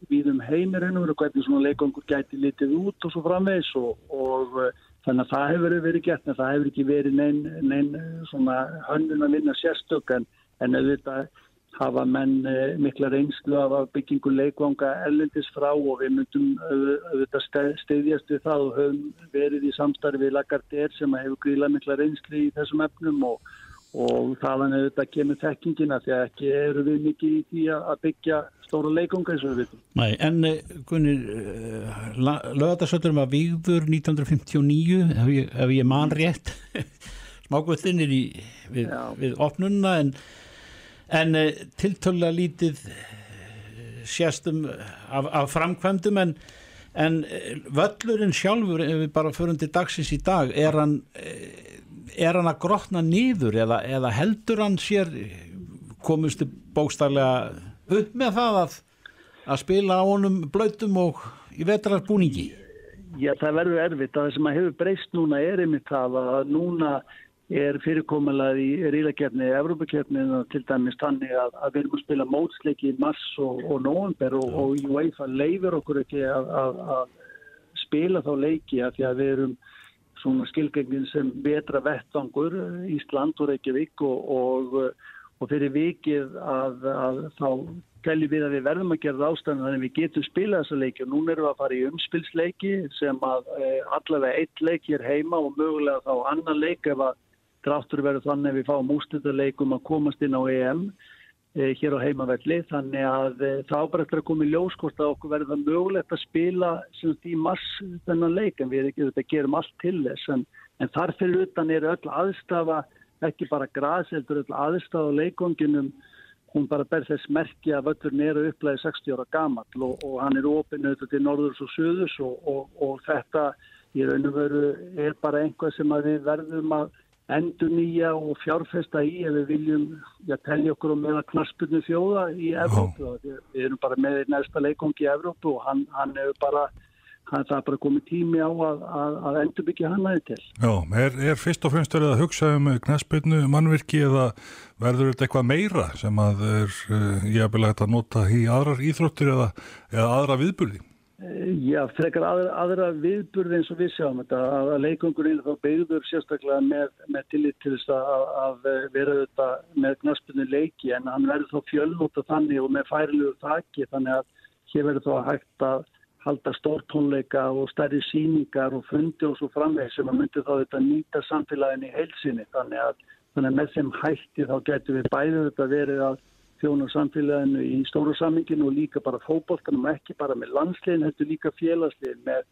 H: við um heimir og hvernig svona leikangur geti litið út og svo framvegs og, og Þannig að það hefur verið gert en það hefur ekki verið neinn nein, hönnun að vinna sérstök en, en auðvitað hafa menn eh, mikla reynslu af byggingu leikvanga ellendis frá og við myndum auðvitað steyðjast við það og höfum verið í samstarfi við Lagarder sem hefur gríla mikla reynslu í þessum efnum og, og þaðan auðvitað kemur þekkingina því að ekki eru við mikið í því að byggja stóra leikunga eins og við veitum.
D: Nei, en eh, Gunni, lögatarsöldurum var výður 1959, ef ég, ef ég man rétt, (laughs) smákvöldinir við, við opnunna, en, en uh, tiltölla lítið séstum af, af framkvæmdum, en, en völlurinn sjálfur, ef við bara förum til dagsins í dag, er hann, er hann að grotna nýður eða, eða heldur hann sér komustu bókstælega upp með það að, að spila á honum blöytum og í vetrarbúningi?
H: Já, það verður erfitt. Það sem að hefur breyst núna er einmitt það að núna er fyrirkomulega í ríðakefni, Evrópakefni til dæmis þannig að, að við erum að spila mótsleiki í mars og, og november og, og UEFA leifir okkur ekki að, að, að spila þá leiki að því að við erum svona skilgengin sem betra vettvangur Ísland og Reykjavík og, og og fyrir vikið að, að þá teljum við að við verðum að gera ástæðan þannig að við getum spilað þessa leiki. Og núna erum við að fara í umspilsleiki sem að e, allavega eitt leiki er heima og mögulega þá annan leik ef að dráttur verður þannig að við fáum ústundarleikum að komast inn á EM. e, hér á heimavelli. Þannig að e, þá bara eftir að koma í ljóskort að okkur verður það mögulegt að spila í mars þennan leik en við gerum allt til þess. En, en þarfir utan er öll aðstafa ekki bara græseldur aðstáð á leikonginum hún bara ber þess merkja að völlurinn eru upplæðið 60 ára gamall og, og hann er ofinn auðvitað til norðurs og söðus og, og, og þetta í raun og veru er bara einhvað sem við verðum að endur nýja og fjárfesta í ef við viljum já, telja okkur um meða knaspunni þjóða í Evrópu. Við, við erum bara með næsta leikongi í Evrópu og hann, hann hefur bara hann það er bara komið tími á að, að, að endur byggja hann aðeins til.
E: Já, er, er fyrst og fremst verið að hugsa um knæspilnu mannvirki eða verður þetta eitthvað meira sem að er uh, jafnilegt að nota í aðrar íþróttir eða, eða aðra viðburði?
H: Eh, já, frekar aðra, aðra viðburði eins og við sjáum þetta. Að leikongurinn þá beigður sérstaklega með, með tillit til þess að, að vera þetta með knæspilnu leiki en hann verður þá fjölnóta þannig og með færilugur taki þannig að hér verður þá hægt að halda stórtónleika og stærri síningar og fundi og svo framveg sem að myndi þá þetta nýta samfélagin í heilsinni þannig að, þannig að með þeim hætti þá getur við bæðið þetta verið að þjóna samfélaginu í stóru samminginu og líka bara fókbóltanum ekki bara með landslegin, þetta líka félagslegin með,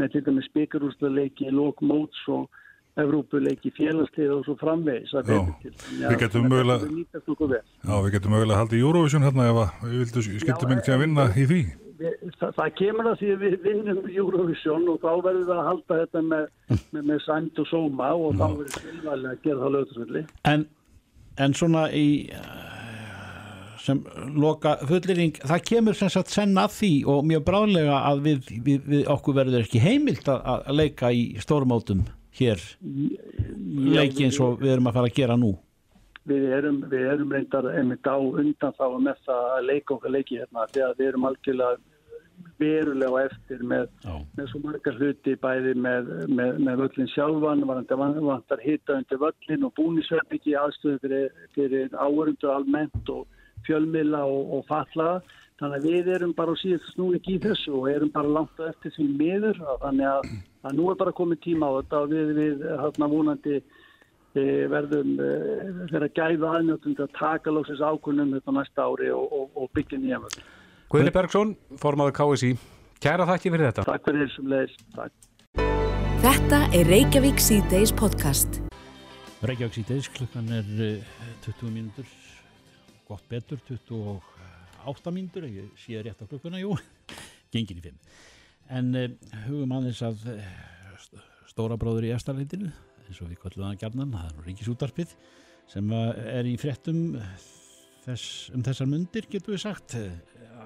H: með til dæmis byggarúsleiki, lókmóts og Evrópuleiki félagslið og svo framvegis að
E: verður til. Já, við getum mögulega Já, við getum mögulega haldið í Eurovision hérna ef við vildum skilta mengt til að vinna í því
H: það, það kemur að því að við vinnum Eurovision og þá verður við að halda þetta með, með, með sænt og sóma og Ná. þá verður við að gera það lögðsvöldi.
D: En, en svona í sem loka fullering, það kemur sem sagt senn að því og mjög bráðlega að við, við, við okkur verður ekki heimilt að, að leika í stórmátum hér. Leiki eins og við erum að fara að gera nú.
H: Við erum, við erum reyndar einmitt á undan þá með það að leika okkar leiki hérna þegar við erum algjörlega verulega eftir með, með svo margar hluti bæði með, með, með völlin sjálfan, vantar hitta undir völlin og búnisverðbyggi aðstöðu fyrir, fyrir áörundur almennt og fjölmila og, og fallaða þannig að við erum bara á síðan snúið í þessu og erum bara langt á eftir því miður þannig að, að nú er bara komið tíma á þetta og við, við hérna vonandi verðum þeirra gæða aðnjóttund að taka lóksins ákunum þetta næsta ári og, og, og byggja nýja völd.
B: Guðli Bergson, formadur KSI, kæra þakki fyrir þetta.
H: Takk fyrir þessum leiðis.
A: Þetta er Reykjavík C-Days podcast.
D: Reykjavík C-Days klukkan er 20 eh, mínútur, gott betur, 28 mínútur, ég sé rétt á klukkuna, jú, (laughs) gengin í 5. En uh, hugum aðeins að uh, stóra bróður í eftirleitinu eins og við kallum það gærnan, það er Ríkisútarpið sem er í frettum þess, um þessar mundir getur við sagt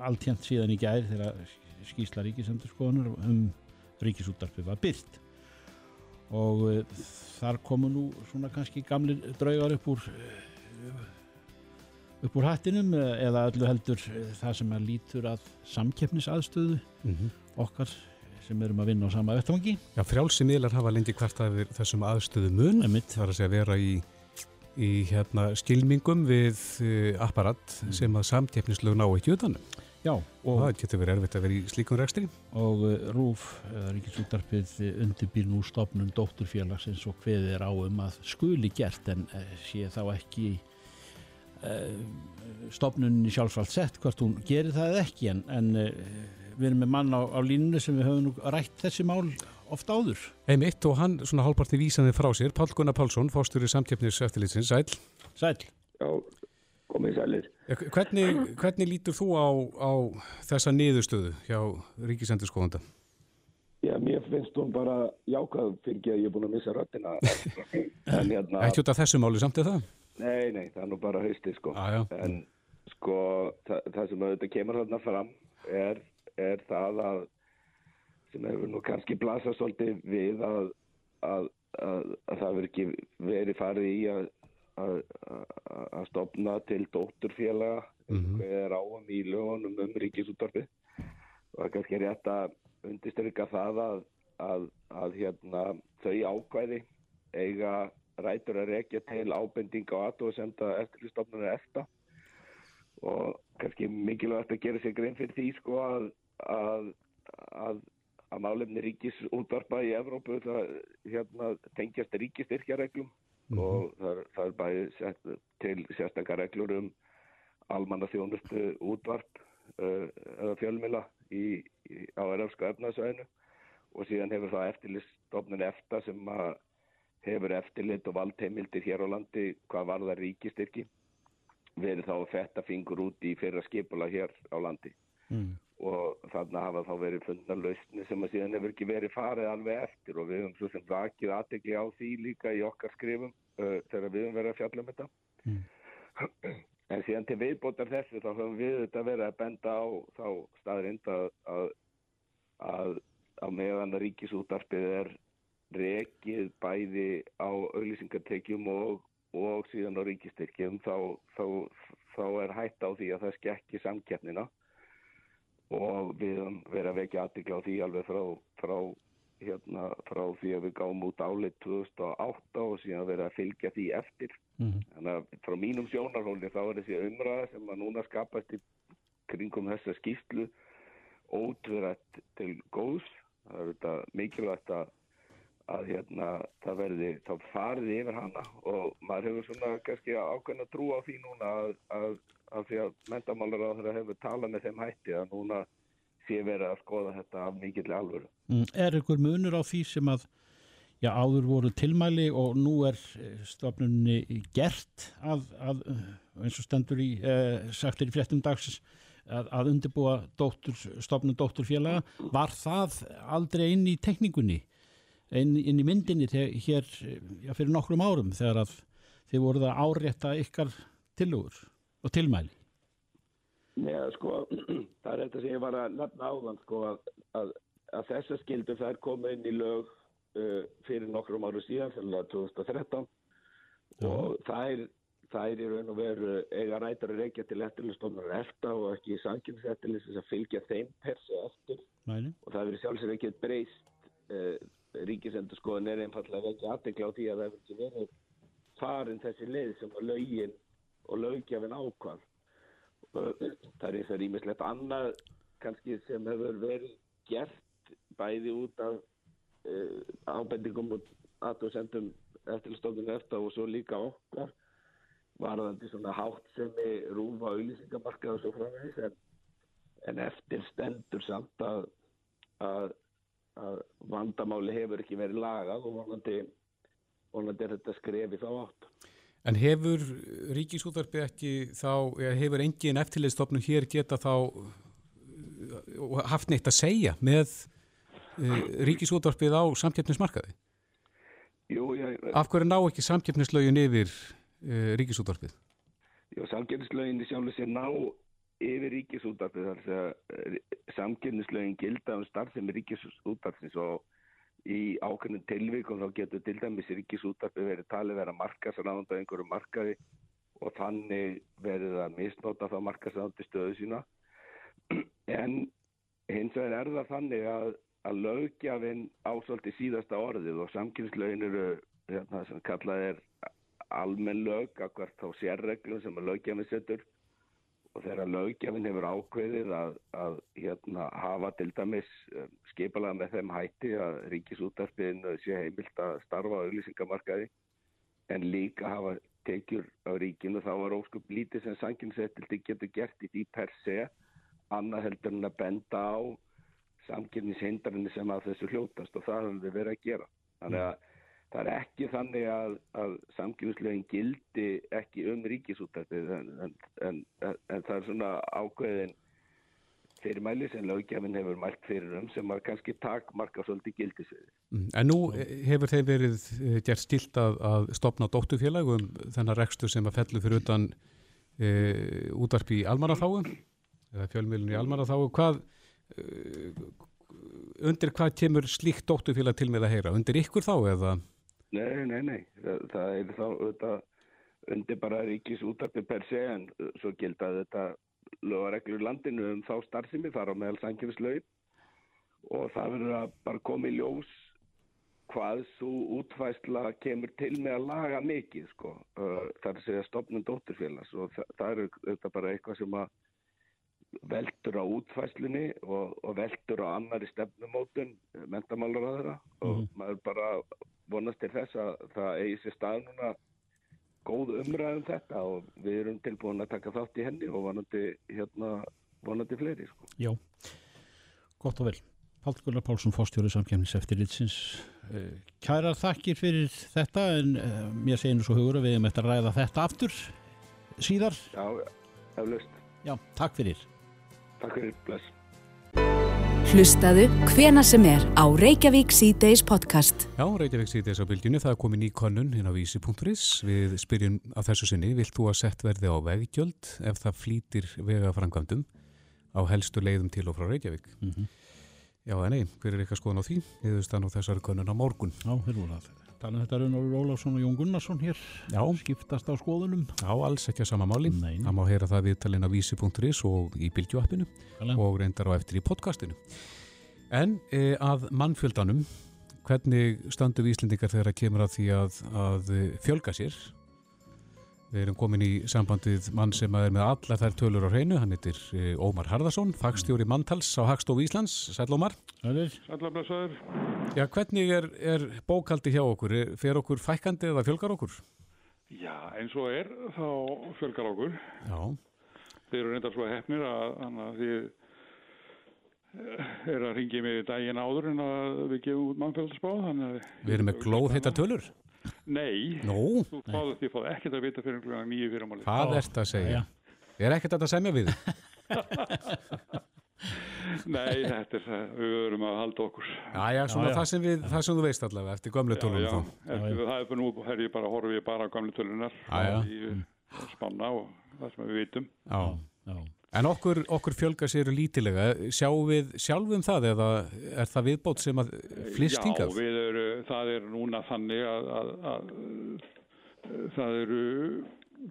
D: allt hérnt síðan í gær þegar skýsla Ríkisendurskoðunar um Ríkisútarpið var byrkt og uh, þar komu nú svona kannski gamlir draugar upp úr uh, upp úr hattinum eða öllu heldur það sem að lítur að samkeppnisaðstöðu mm -hmm. okkar sem erum að vinna á sama vettvangi.
B: Já, frjálsi miðlar hafa lendi hvert að þessum aðstöðu mun, það er að segja vera í, í hérna, skilmingum við uh, apparat mm. sem að samtjefnislegu ná ekki utanum.
D: Já.
B: Og það getur verið erfitt að vera í slíkum rekstri.
D: Og RÚF, uh, Ríkisútarpið, undirbýr nú stopnum dótturfélagsins og hveð er á um að skuli gert en sé þá ekki stopnunni sjálfsvalt sett hvort hún gerir það ekki en, en uh, við erum með mann á, á línu sem við höfum nú rætt þessi mál ofta áður.
B: Einmitt og hann svona hálparti vísaði frá sér, Pál Gunnar Pálsson, fórstur í samtjöfnis eftirlitsins, Sæl.
D: Sæl.
I: Já, komið sælir.
B: Hvernig, hvernig lítur þú á, á þessa niðurstöðu hjá Ríkisendurskóðanda?
I: Já, mér finnst hún bara jákað fyrir ekki að ég er búin að missa röttina. (laughs)
B: hérna, Ekki út af þessu máli samt eða það?
I: Nei, nei, það er nú bara hausti sko.
B: Ah,
I: en sko, það, það sem auðvitað kemur þarna fram er er það að sem hefur nú kannski blasað svolítið við að, að, að, að það verður ekki verið farið í að stopna til dótturfélaga mm -hmm. er áam í lögunum um ríkisúttorfi og það er kannski rétt að undirstryka það að hérna, þau ákvæði eiga rætur að rekja til ábendinga og aðtóðsenda eftirlýstofnuna eftir og kannski mikilvægt að gera sér grein fyrir því sko að að, að, að málefni ríkis útvarpa í Evrópu það hérna, tengjast ríkistyrkjareglum mm -hmm. og það, það er bæði sett, til sérstakar reglur um almanna þjónustu útvarp uh, eða fjölmila í, í, á erafska efnaðsvæðinu og síðan hefur það eftirlistofnun eftir sem hefur eftirlit og valdheimildir hér á landi hvað var það ríkistyrki verið þá að fetta fingur út í fyrra skipula hér á landi. Mm. Og þarna hafa þá verið fundna lausni sem að síðan hefur ekki verið farið alveg eftir. Og við höfum svo sem vakið aðtegli á því líka í okkar skrifum uh, þegar við höfum verið að fjalla um þetta. (clears throat) En síðan til viðbótar þessu þá höfum við þetta verið að benda á þá staðrind að, að, að, að meðan ríkisútarpið er rekið bæði á auglýsingartekjum og, og síðan á ríkistyrkjum þá, þá, þá er hætt á því að það skekki samkeppnina og við verið að vekja aðtikla á því alveg frá, frá, hérna, frá því að við gáum út álit 2008 og síðan verið að fylgja því eftir.
D: Mhm.
I: Þannig að frá mínum sjónarhóli þá er þessi umræða sem að núna skapast í kringum þessa skýslu ótverðat til góðs. Það er þetta mikilvægt að, að hérna, það verði þá farið yfir hana. Og maður hefur svona kannski ákveðna trú á því núna að, að, að því að mentamálar á þeirra hefur talað með þeim hætti að núna sé verið að skoða þetta af mikill alvöru.
D: Mm, Er ykkur munur á því sem að já, áður voru tilmæli og nú er eh, stofnunni gert að, að eh, eins og stendur í eh, sagtir í fréttum dagsins að, að undirbúa dóttur, stofnun dótturfélaga? Var það aldrei inn í tekningunni inn, inn í myndinni þegar, hér já, fyrir nokkrum árum þegar að þið voruð að árétta ykkar tilugur og tilmæli.
I: Já, sko, (clears throat) það er þetta sem ég var að nefna áðan, sko, að, að, að þessa skildur þær koma inn í lög uh, fyrir nokkrum áru síðan, fyrir 2013 og þær, þær í raun og veru eiga rættar að reykja til eftirlistofnar eftir og ekki í sanginsettilis að fylgja þeim persi eftir.
D: Mæli.
I: og það verið sjálfsög ekki breyst uh, ríkisendur er einfallega ekki aðtekla á því að það hefur ekki verið farin þessi leið sem að lögin og lögjafin ákvað. Það er eins og rýmislegt annað kannski sem hefur verið gert bæði út af uh, ábendingum og aðtóðsendum eftirstofnum eftir og svo líka okkar varðandi svona hátt sem er rúfa auðlýsingamarkað og svo framvegis en, en eftir stendur samt að, að, að vandamáli hefur ekki verið lagað og vonandi, vonandi er þetta skrefi þá átt.
B: En hefur ríkisútvarpið ekki þá, eða hefur engin eftirliðstofnum hér geta þá uh, haft neitt að segja með uh, ríkisútvarpið á samkeppnismarkaði?
I: Jú, ég...
B: Af hverju ná ekki samkeppnislaugin yfir uh, ríkisútvarpið?
I: Jú, samkeppnislaugin sjálfur sér ná yfir ríkisútvarpið þar sem uh, samkeppnislaugin gilda um starfsemi ríkisútvarpins og í ákveðnum tilvíkum þá getur til dæmis ríkisútarpi verið talið vera markasráðandi á einhverju markaði og þannig verið að misnóta þá markasráðandi stöðu sína. En hins vegar er það þannig að, að lögjafinn ásóldi síðasta orðið og samkynnslögin eru hérna, sem kallað er almenn lög, akkvært þá sérreglum sem að lögjafinn setur og þegar lögjafinn hefur ákveðið að, að hérna, hafa til dæmis um, skipalega með þeim hætti að ríkisútarpiðin sé heimilt að starfa á auðlýsingamarkaði en líka hafa tekjur á ríkinu þá var óskup lítið sem sanginsettildi getur gert í því per se annað heldur en að benda á samkynningshindarinni sem að þessu hljótast og það höfum við verið að gera. Þannig að það er ekki þannig að, að samkynningslegin gildi ekki um ríkisútarpið en, en, en, en það er svona ákveðin fyrirmæli sem löggefin hefur mælt fyrir um sem að kannski takmarka svolítið gildisviði.
B: En nú hefur þeim verið eh, gert stilt að, að stopna dóttufélag um þennan rekstur sem að fellu fyrir utan e, útarpi í almanaþáum eða fjölmiðlunni í almanaþáu. Hvað, e, undir hvað kemur slíkt dóttufélag til með að heyra? Undir ykkur þá eða?
I: Nei, nei, nei. Það, það er þá þetta, undir bara ríkis útarpi per se en svo gilda þetta lögareglur landinu um þá starfsemi þar á meðal sangjumslaug og það verður að bara koma í ljós hvað svo útfæsla kemur til með að laga mikið sko. Það er að segja stopnum dótturfélags og það, það er þetta bara eitthvað sem að veldur á útfæslunni og, og veldur á annari stefnumótun mentamálar að þeirra mm. og maður bara vonast til þess að það eigi sér stað núna góð umræðum þetta og við erum tilbúin að taka þátt í henni og vonandi, hérna, vonandi fleiri. Sko.
D: Já, gott og vel. Pál Gunnar Pálsson, fórstjóri samkjæmnis eftir litsins. Kærar þakkir fyrir þetta en uh, mér segir nú svo hugur að við hefum eftir að ræða þetta aftur síðar.
I: Já, eflaust.
D: Já, takk fyrir.
I: Takk fyrir, bless.
A: Hlustaðu hvena sem er á Reykjavík C-Days podcast.
B: Já, Reykjavík síðdeis á bylgjunni, það er komin í konnun hinn á vísi.is. Við spyrjum að þessu sinni, vilt þú að sett verði á veggjöld ef það flýtir vegafrangvandum á helstu leiðum til og frá Reykjavík?
D: Mhm.
B: Já, en nei, hver er eitthvað skoðan á því? Við höfum stann á þessari konnun á morgun.
D: Já, þeir voru að tala um þetta Raunar Ólafsson og Jón Gunnarsson hér
B: Já,
D: skiptast á skoðunum
B: já, alls ekki að sama máli. Það má heyra það viðtalinn á vísi.is og í bylgjuappinu
D: Kala.
B: og reyndar á eftir í podcastinu. En e, að mannfjöldanum, hvernig standum við Íslendingar þegar að kemur að því að, að eh, fjölga sér? Við erum komin í sambandið mann sem er með allar þær tölur á hreinu, hann heitir e, Ómar Harðarsson, fagstjóri manntals á Hagstofu Íslands. Sæl Ómar.
D: Sælir?
E: Sællablasaður.
B: Já, hvernig er, er bókaldi hjá okkur? Er- Fer okkur fækkandi eða fjölgar okkur?
E: Já, eins og er þá fjölgar okkur.
B: Já,
E: Þeir eru reyndar svo hefnir að, þannig að þið er að ringi mig daginn áður en að við gefum út að-
B: við erum með glóð heita tölur.
E: Nei,
B: Nú,
E: þú fáðu því fáðu ekkert að vita fyrir einhverjum nýju fyrirmáli.
B: hvað ert að segja?
D: Já.
B: Er ekkert að semja við? (laughs)
E: Nei, þetta er það, við verum að halda okkur.
B: Já, já, svona
D: Já, já.
B: Það, sem við, það sem þú veist allavega eftir gömlu
E: Já,
B: tölunum
E: já, eftir, það er bara nú, herri ég bara, horfum ég bara á gamle tölunar
B: Já, já.
E: í uh, spanna og það sem við vitum.
B: Já.
D: Já.
B: En okkur, okkur fjölgar sér lítilega. Sjáum við sjálfum það eða er það viðbót sem að flist hingað?
E: Já, við eru, það er núna þannig að, að, að, að það eru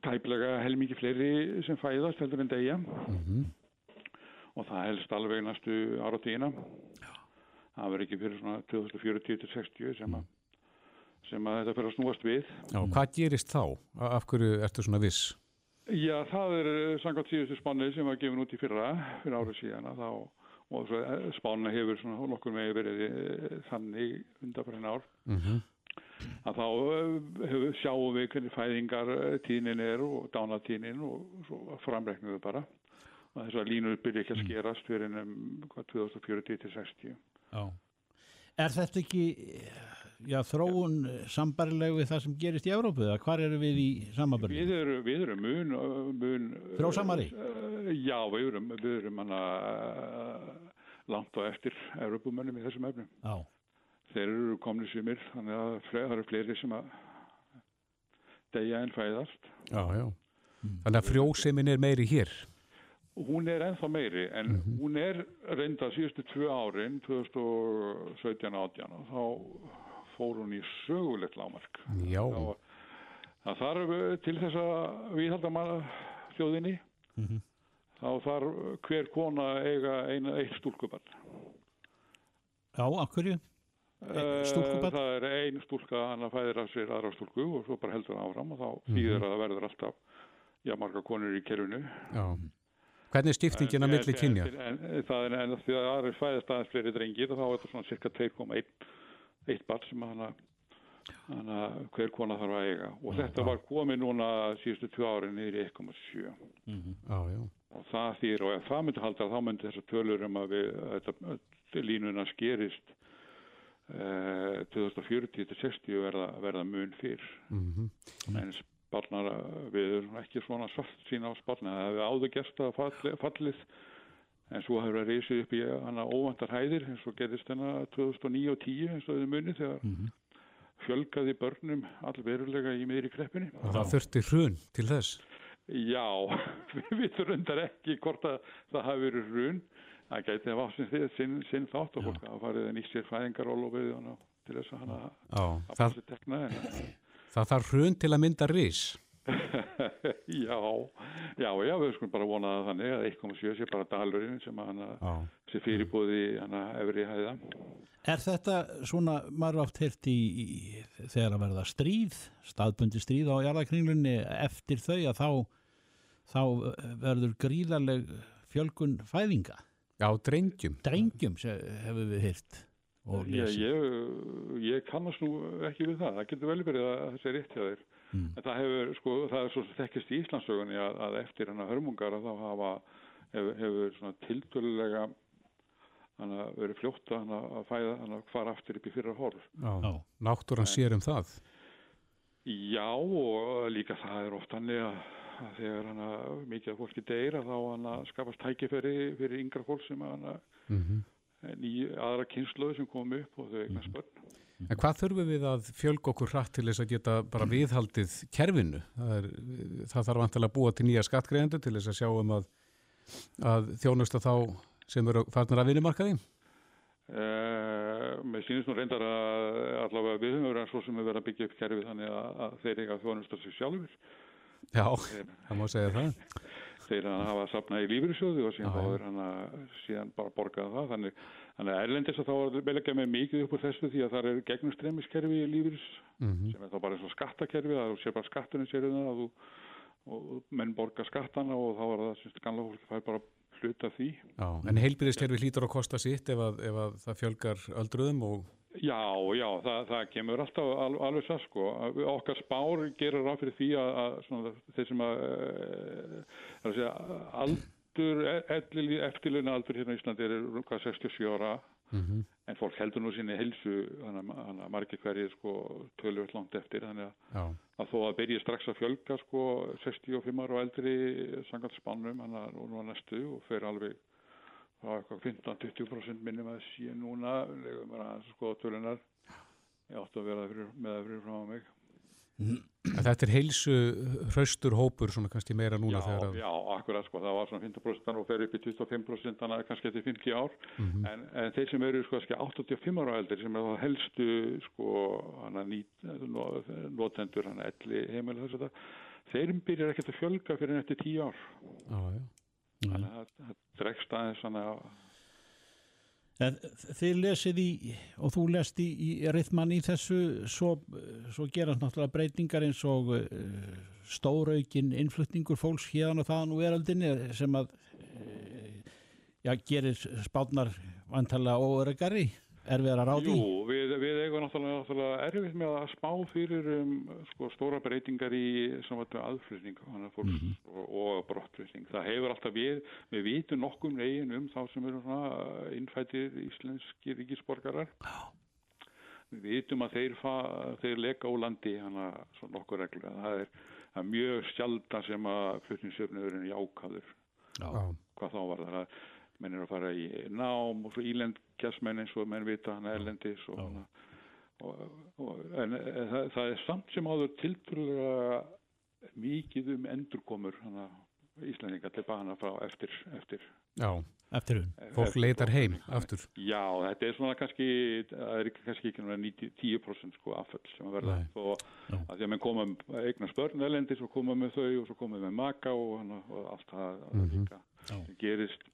E: tæplega helmingi fleiri sem fæðast heldur en degja
B: Mhm.
E: og það helst alveg næstu áratíðina. Það verður ekki fyrir svona 2040-60 sem, að- sem að þetta fyrir að snúast við.
B: Já, hvað gerist þá? Af hverju ertu svona viss?
E: Já, það er eh, samkvæmt síðustu spánni sem var gefin út í fyrra, fyrir árið síðan að þá, og eh, spánna hefur svona nokkur með verið eh, þannig undanfærin ár,
B: Mm
E: að þá hefur, sjáum við hvernig fæðingar tíðnin er og dánatíðnin og framreiknum við bara. Og þess að línur byrja ekki að skerast fyrir um hvað, 2040 til 60.
D: Já. Er þetta ekki já, þróun sambarileg við það sem gerist í Evrópu eða hvar eru við í samanbörðu?
E: Við erum, við erum mun, mun
D: Frjósamari?
E: Uh, já, við erum, við erum hana, uh, langt á eftir Evropumönnum í þessum efnum.
D: Já.
E: Þeir eru komni sumir, þannig að það eru fleiri sem að deyja en fæðast.
B: Já, já. Þannig að frjósemin er meiri hér.
E: Hún er ennþá meiri, en hún er reynda síðustu tvö árin, 2017-18, og þá fór hún í sögulegt lámark.
B: Já,
E: Þá, það þarf uh, til þess að viðhalda maður þjóðinni,
D: Mhm.
E: þá þarf hver kona að eiga eina, eitt stúlkubarn.
D: Já, akkurju?
E: Eh,
D: stúlkubarn?
E: Það er ein stúlka, hann að fæðir af sér aðra stúlku og svo bara heldur hann áfram og þá
B: Mhm.
E: þýðir að það verður alltaf já, marga konur í kerfinu.
B: já. Hvernig er stiftingin að milli kynja?
E: En, en, það er en því að það er fæðist aðeins fleiri drengir og þá er þetta svona cirka 2,1 eitt barn sem hann að hver kona þarf að eiga. Og þetta var komið núna síðustu tvö árin niður í 1,7
B: Já, já.
E: og það þýr og ef það myndi halda þá myndi þessar tölur um að við þetta, línuna skerist eh, 2040 til 60 verða, verða mun fyrr.
B: Mm
E: en sparnar við erum ekki svona svart sína á sparnar það hefur áður falli, fallið en svo hefur það reysið upp í hana óvandar hæðir eins og gerist hennar 2009 og 10 eins og þið munið þegar fjölgaði börnum allverulega í miðri kreppinni
B: Og það þurfti hrun til þess.
E: Já, (laughs) við vitum rundar ekki hvort að það hafi verið hrun. Það gæti að vafa sinn, sinn, sinn þátt og fólk að farið að nýtt sér fæðingarólofið til þess að hana að
B: það,
E: tekna. En,
B: það þarf hrun til að mynda ris. (laughs)
E: já, já, já, við skulum bara vona það þannig að 1,7 sé bara dalurinn sem
B: Já.
E: sé fyrirbúði efri hæða.
D: Er þetta svona, maður oft heyrt í, í þegar að verða stríð, staðbundi stríð á jarðakringlunni eftir þau að þá, þá verður gríðarleg fjölgun fæðinga.
B: Já, drengjum.
D: Drengjum se- hefur við
E: Ég,
D: lesið.
E: ég, ég kannast nú ekki við það. Það getur vel verið að það sé rétt hjá þér.
D: Mm.
E: En það hefur, sko, það er svo þekkist í Íslandsögunni að, að eftir hana hörmungar að þá hafa, hefur, hefur svona tiltölulega hana, verið fljótt að, hana, að fæða hana fara aftur upp í fyrra horf.
B: Já.
D: Já.
B: Náttúran sér um það.
E: Já og líka það er oft hannig að, að þegar hana mikið af fólki deyr að þá hana skapast tækifæri fyrir yngra fólk sem hana
B: Mm
E: nýju aðra kynsluðu sem kom upp og þau eignast börn.
B: En hvað þurfum við að fjölga okkur hratt til þess að geta bara viðhaldið kerfinu? Það, er, það þarf vantilega að búa til nýja skattgreðendur til þess að sjá um að, að þjónusta þá sem eru farnar að vinnumarkaði?
E: Uh, mér sínist nú reyndar að allavega við höfum verið svo sem við verðum að byggja upp kerfið þannig að, að þeir eiga þjónusta sig sjálfur.
B: Já, þeir, það má segja það.
E: Þeir hann hafa sapnað í lífyrirsjóði og síðan, síðan bara borgaði það. Þannig, þannig að erlendis að þá er vel ekki með mikið upp úr þessu því að það er gegnustremiskerfi í lífyrs mm -hmm. sem er þá bara eins og skattakerfi, það er sér bara skattunum sér um það og, menn borga skattana og þá er það sem ganla fólki fær bara hluta því.
B: Já, en heilbyrðiskerfi hlýtur að kosta sitt ef að, ef að það fjölgar öldruðum og...
E: Já, já, það, það kemur alltaf al, alveg það sko. Okkar spár gerir ráð fyrir því að, að svona, þeir sem að, að segja, aldur, e, eftirluna aldur hérna í Íslandi er hvað 67 ára. Mm -hmm. en fólk heldur nú sinni helsu þannig að margir hverjir sko tölvöld langt eftir þannig að, að þó að byrja strax að fjölga sko 65 ára og eldri sangat spannum hann að nú að næstu og fer alveg á eitthvað 15-20% minnum að síðan núna sko tölunar ég átti að vera með það fyrir frá mig
B: Þetta er heilsu hraustur hópur svona kannski meira núna
E: já,
B: þegar að...
E: Já, akkurat sko, það var svona 15% og fer upp í 25% þannig að kannski eftir 50 ár.
B: Mm -hmm.
E: en, en þeir sem eru sko 85 ára eldir sem er þá helstu sko hana nýt, notendur hana elli heimil þess að það þeir byrjar ekkert að fjölga fyrir eftir 10 ár.
B: Já, já.
E: Þannig að það dregst aðeins svona
D: En þið lesið í, og þú lest í, í rithmann í þessu, svo, svo gerast náttúrulega breytingar eins og uh, stóraukin innflutningur fólks hérna og þaðan og veraldinni sem að uh, já, gerir spátnar vantalega óöregari, erfiðar að ráði?
E: Jú, við, við eigum náttúrulega, náttúrulega erfið með að spá fyrir um, sko, stóra breytingar í aðflutning mm -hmm. og, og brottflutning. Það hefur alltaf við, við vitum nokkum negin um þá sem eru innfættir íslenski ríkisborgarar.
D: Já.
E: Við vitum að þeir, fa, þeir leka á landi hana svona nokkur reglu. Það er, það er mjög sjaldan sem að flutningsöfniðurinn er jákaður.
B: Já.
E: Hvað þá var það að menn er að fara í nám og svo ílendkjastmenn eins og menn vita hann erlendis og, hana, og, og, en það, það er samt sem áður tiltrúlega mikið um endurkomur hana, Íslandinga til bana frá eftir, eftir.
B: Já,
D: eftir hún
B: Fólk leitar heim aftur.
E: Já, þetta er svona kannski það er kannski ekki náttúrulega 10% sko afföll sem að verða. Og að því að menn koma eignar spörn erlendis og koma með þau og svo koma með maka og, allt það mm -hmm. gerist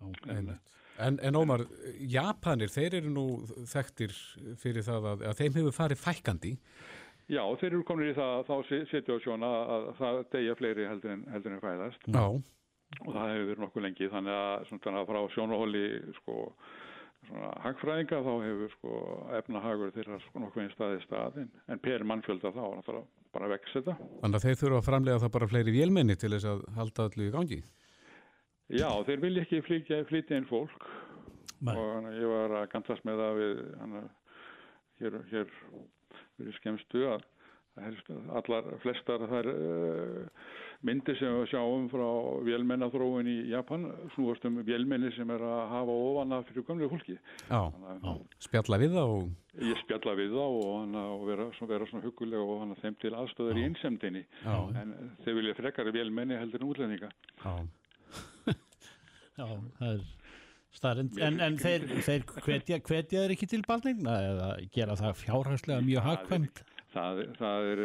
B: En, en, en Ómar, Japanir, þeir eru nú þekktir fyrir það að, að þeim hefur farið fækandi.
E: Já, þeir eru komin í það þá setja á sjóna að það degja fleiri heldur en, heldur en fæðast.
B: Já.
E: Og það hefur verið nokkuð lengi, þannig að svona frá sjónahóli sko svona hagfræðinga þá hefur sko efnahagur þeirra sko nokkuð einn staði staðin en per mannfjölda þá er það bara vex þetta.
B: Þannig að þeir þurfa að framlega það bara fleiri vélmenni til þess að halda allir í gangi.
E: Já, þeir vilja ekki flytja, flytja inn fólk. Nei. og hana, ég var að gantast með það við hana, hér, hér við skemstu að allar flestar þær uh, myndir sem við sjáum frá vélmennaþróun í Japan snúast um vélmenni sem er að hafa ofana fyrir gamlega fólki.
B: Já, já. spjalla við það og...
E: Ég spjalla við það og, hana, og vera, vera svona hugulega og hana, þeim til aðstöður í einsemdini en þeir vilja frekar vélmenni heldur en útlendinga.
B: Já
D: Já, það er starrend en, en þeir, þeir hvetja, hvetja þeir ekki til balningna eða gera það fjárhagslega mjög hagkvæmt?
E: það, það er